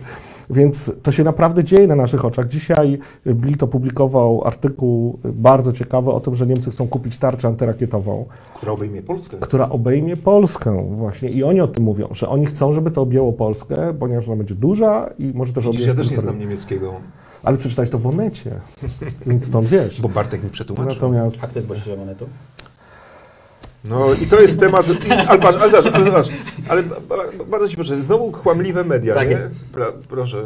Więc to się naprawdę dzieje na naszych oczach. Dzisiaj Bild opublikował artykuł bardzo ciekawy o tym, że Niemcy chcą kupić tarczę antyrakietową, Która obejmie Polskę. która obejmie Polskę właśnie. I oni o tym mówią, że oni chcą, żeby to objęło Polskę, ponieważ ona będzie duża i może też objąć ja też nie znam niemieckiego, Ale przeczytałeś to w Onecie, więc stąd wiesz. bo Bartek mi przetłumaczył. Natomiast A kto jest właścicielem monetu? No i to jest temat, i- ale patrz, ale zobacz, ale, zobacz, ale ba- ba- bardzo ci proszę, znowu kłamliwe media, Tak nie? jest. Pra, proszę,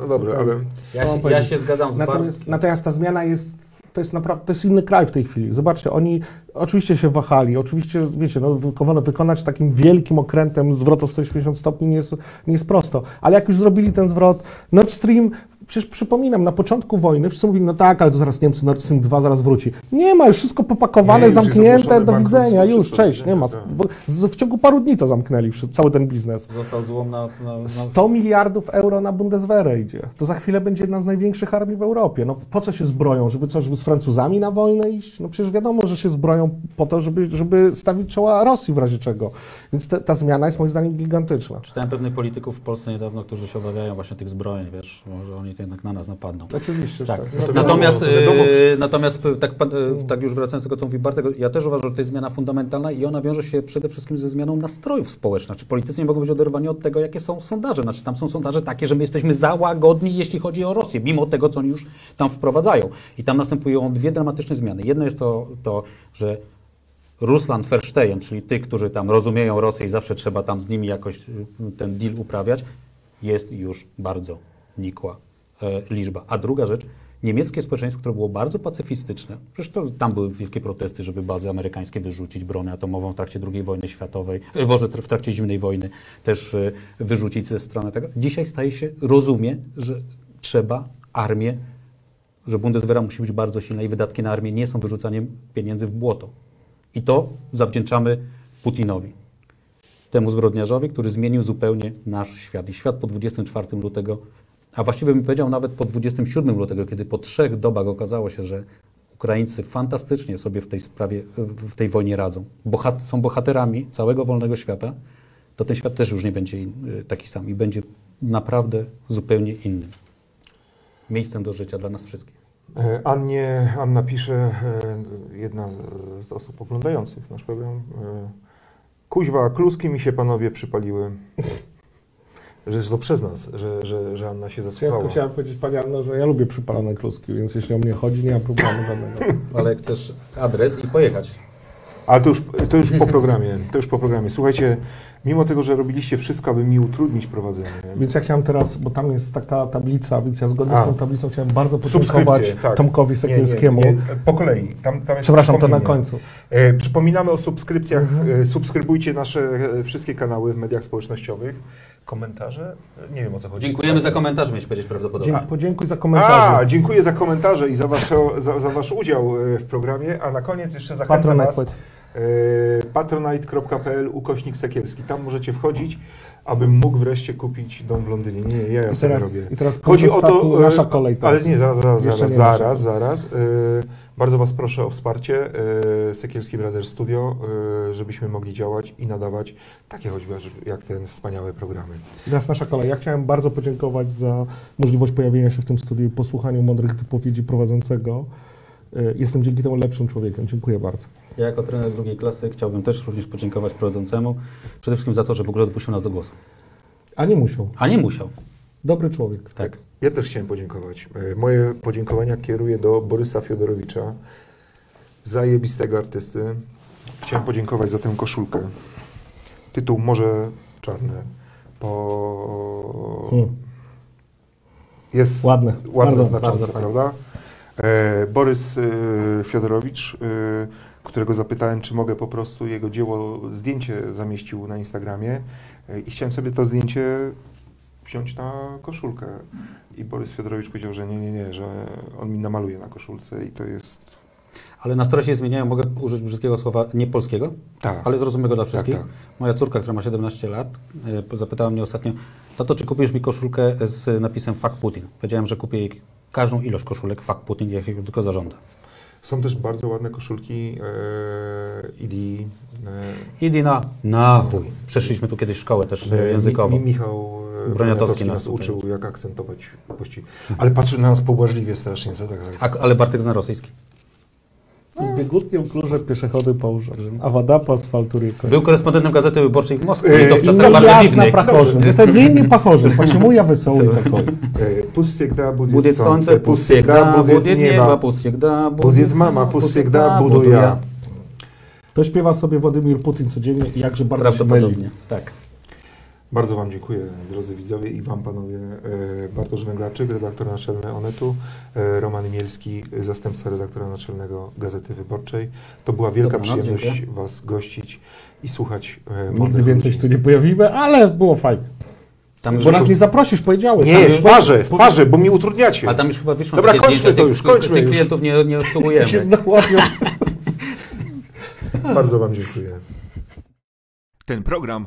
no dobra, ale... Ja, się, ja się zgadzam z. Natomiast, natomiast ta zmiana jest, to jest naprawdę, to jest inny kraj w tej chwili. Zobaczcie, oni oczywiście się wahali, oczywiście, wiecie, no, wykonać, wykonać takim wielkim okrętem zwrot o 180 stopni nie jest, nie jest prosto, ale jak już zrobili ten zwrot, Nord Stream, przecież przypominam, na początku wojny wszyscy mówili, no tak, ale to zaraz Niemcy Nord Stream 2 zaraz wróci. Nie ma, już wszystko popakowane, Nie, zamknięte, do widzenia, już, cześć, nie ma. tak. W ciągu paru dni to zamknęli, cały ten biznes. Został złom na, na, na 100 miliardów euro na Bundeswehrę idzie. To za chwilę będzie jedna z największych armii w Europie. No po co się zbroją? Żeby co, żeby z Francuzami na wojnę iść? No przecież wiadomo, że się zbroją po to, żeby, żeby stawić czoła Rosji w razie czego. Więc te, ta zmiana jest moim zdaniem gigantyczna. Czytałem pewnych polityków w Polsce niedawno, którzy się obawiają właśnie tych zbrojeń, wiesz, może oni to jednak na nas napadną. Oczywiście, Tak. że No to natomiast, e, natomiast p- tak, e, tak już wracając do tego, co mówi Bartek, ja też uważam, że to jest zmiana fundamentalna i ona wiąże się przede wszystkim ze zmianą nastrojów społecznych. Znaczy politycy nie mogą być oderwani od tego, jakie są sondaże. Znaczy tam są sondaże takie, że my jesteśmy za łagodni, jeśli chodzi o Rosję, mimo tego, co oni już tam wprowadzają. I tam następują dwie dramatyczne zmiany. Jedno jest to, to że Ruslan Versteyen, czyli tych, którzy tam rozumieją Rosję i zawsze trzeba tam z nimi jakoś y, ten deal uprawiać, jest już bardzo nikła e, liczba. A druga rzecz, niemieckie społeczeństwo, które było bardzo pacyfistyczne, to, tam były wielkie protesty, żeby bazy amerykańskie wyrzucić, broń atomową w trakcie II wojny światowej, e, Boże, w trakcie zimnej wojny też e, wyrzucić ze strony tego. Dzisiaj staje się, rozumie, że trzeba armię że Bundeswehra musi być bardzo silna i wydatki na armię nie są wyrzucaniem pieniędzy w błoto. I to zawdzięczamy Putinowi, temu zbrodniarzowi, który zmienił zupełnie nasz świat. I świat po 24 lutego, a właściwie bym powiedział nawet po 27 lutego, kiedy po trzech dobach okazało się, że Ukraińcy fantastycznie sobie w tej sprawie, w tej wojnie radzą, Bohat są bohaterami całego wolnego świata, to ten świat też już nie będzie in, taki sam i będzie naprawdę zupełnie innym miejscem do życia dla nas wszystkich. E, Annie, Anna pisze, e, jedna z- osób oglądających nasz program. e, Kuźwa, kluski mi się panowie przypaliły. <laughs> Że jest to przez nas, że, że, że Anna się Ja zasłuchała. tylko chciałem powiedzieć Pani Anno, że ja lubię przypalone kluski, więc jeśli o mnie chodzi, nie ma problemu żadnego. Ale jak chcesz adres i pojechać. Ale to już, to już po <laughs> programie, to już po programie. Słuchajcie, mimo tego, że robiliście wszystko, aby mi utrudnić prowadzenie, Więc ja chciałem teraz, bo tam jest taka tablica, więc ja zgodnie A. z tą tablicą chciałem bardzo podziękować tak. Tomkowi Nie, Sekielskiemu. nie, nie, po kolei. Tam, tam jest Przepraszam, to na końcu. E, przypominamy o subskrypcjach. Mhm. E, subskrybujcie nasze e, wszystkie kanały w mediach społecznościowych. Komentarze? Nie wiem o co chodzi. Dziękujemy za komentarz, mieć powiedzieć prawdopodobnie. Dzięki, podziękuj za A, komentarze. dziękuję za komentarze i za, wasze, za, za wasz udział e, w programie. A na koniec jeszcze zachęcam Patronek was patronite.pl ukośnik Sekielski. Tam możecie wchodzić, abym mógł wreszcie kupić dom w Londynie. Nie, ja, ja I teraz, robię. i teraz Chodzi o to, e, nasza kolej teraz. ale nie, zaraz, zaraz, zaraz, zaraz, zaraz. E, bardzo Was proszę o wsparcie e, Sekielski Brothers Studio, e, żebyśmy mogli działać i nadawać takie choćby jak ten wspaniałe programy. Teraz nasza kolej. Ja chciałem bardzo podziękować za możliwość pojawienia się w tym studiu, posłuchaniu mądrych wypowiedzi prowadzącego. Y, Jestem dzięki temu lepszym człowiekiem. Dziękuję bardzo. Ja jako trener drugiej klasy chciałbym też również podziękować prowadzącemu. Przede wszystkim za to, że w ogóle dopuścił nas do głosu. A nie musiał. A nie musiał. Dobry człowiek. Tak. Ja też chciałem podziękować. E, Moje podziękowania kieruję do Borysa Fiodorowicza, zajebistego artysty. Chciałem podziękować za tę koszulkę. Tytuł Morze Czarne. Po... Hmm. Jest Ładne. ładne Bardzo, znaczące, bardzo prawda? E, Borys e, Fiodorowicz, e, którego zapytałem, czy mogę po prostu jego dzieło, zdjęcie zamieścił na Instagramie i chciałem sobie to zdjęcie wziąć na koszulkę. I Borys Fiodorowicz powiedział, że nie, nie, nie, że on mi namaluje na koszulce i to jest... Ale nastroje się zmieniają. Mogę użyć brzydkiego słowa nie polskiego, Tak. ale zrozumiałego dla wszystkich. tak. Moja córka, która ma 17 lat, zapytała mnie ostatnio, tato, czy kupisz mi koszulkę z napisem Fuck Putin? Powiedziałem, że kupię jej każdą ilość koszulek Fuck Putin, jak się tylko zażąda. Są też bardzo ładne koszulki e, ID. E, Idi na nachuj. Przeszliśmy tu kiedyś szkołę też e, językową. Mi, Michał e, Broniatowski nas nas uczył, jak akcentować pości. Ale patrzy na nas pobłażliwie strasznie, co tak A, ale Bartek zna rosyjski. Z biegutkiem kluże pieszechody połóżę. A woda po asfaltu ryko. Był korespondentem Gazety Wyborczej w Moskwie i to w Yy, czasach no, bardzo na dziwnych. prachorze. Wtedy inni pachorze. Почему я веселый такой? E, Пусть всегда будет, Будет солнце, пусть всегда будет небо, пусть всегда Будет мама, пусть всегда буду я. To śpiewa sobie Władimir Putin codziennie i jakże bardzo się myli. Prawdopodobnie, tak. Bardzo Wam dziękuję, drodzy widzowie i Wam, panowie. E, Bartosz Węglarczyk, redaktor naczelny Onetu, e, Roman Mielski, zastępca redaktora naczelnego Gazety Wyborczej. To była wielka Dobranoc, przyjemność dziękuję. Was gościć i słuchać e, Nigdy więcej ludzi. się tu nie pojawimy, ale było fajnie. Tam Bo nas nie zaprosisz, powiedziałeś. Nie, w parze, w parze, bo mi utrudniacie. a tam już chyba wyszło Dobra, takie kończmy zdjęcia, to już, kończmy Tych już. klientów nie, nie <laughs> się obsługujemy. <laughs> zdołonią. Bardzo Wam dziękuję. Ten program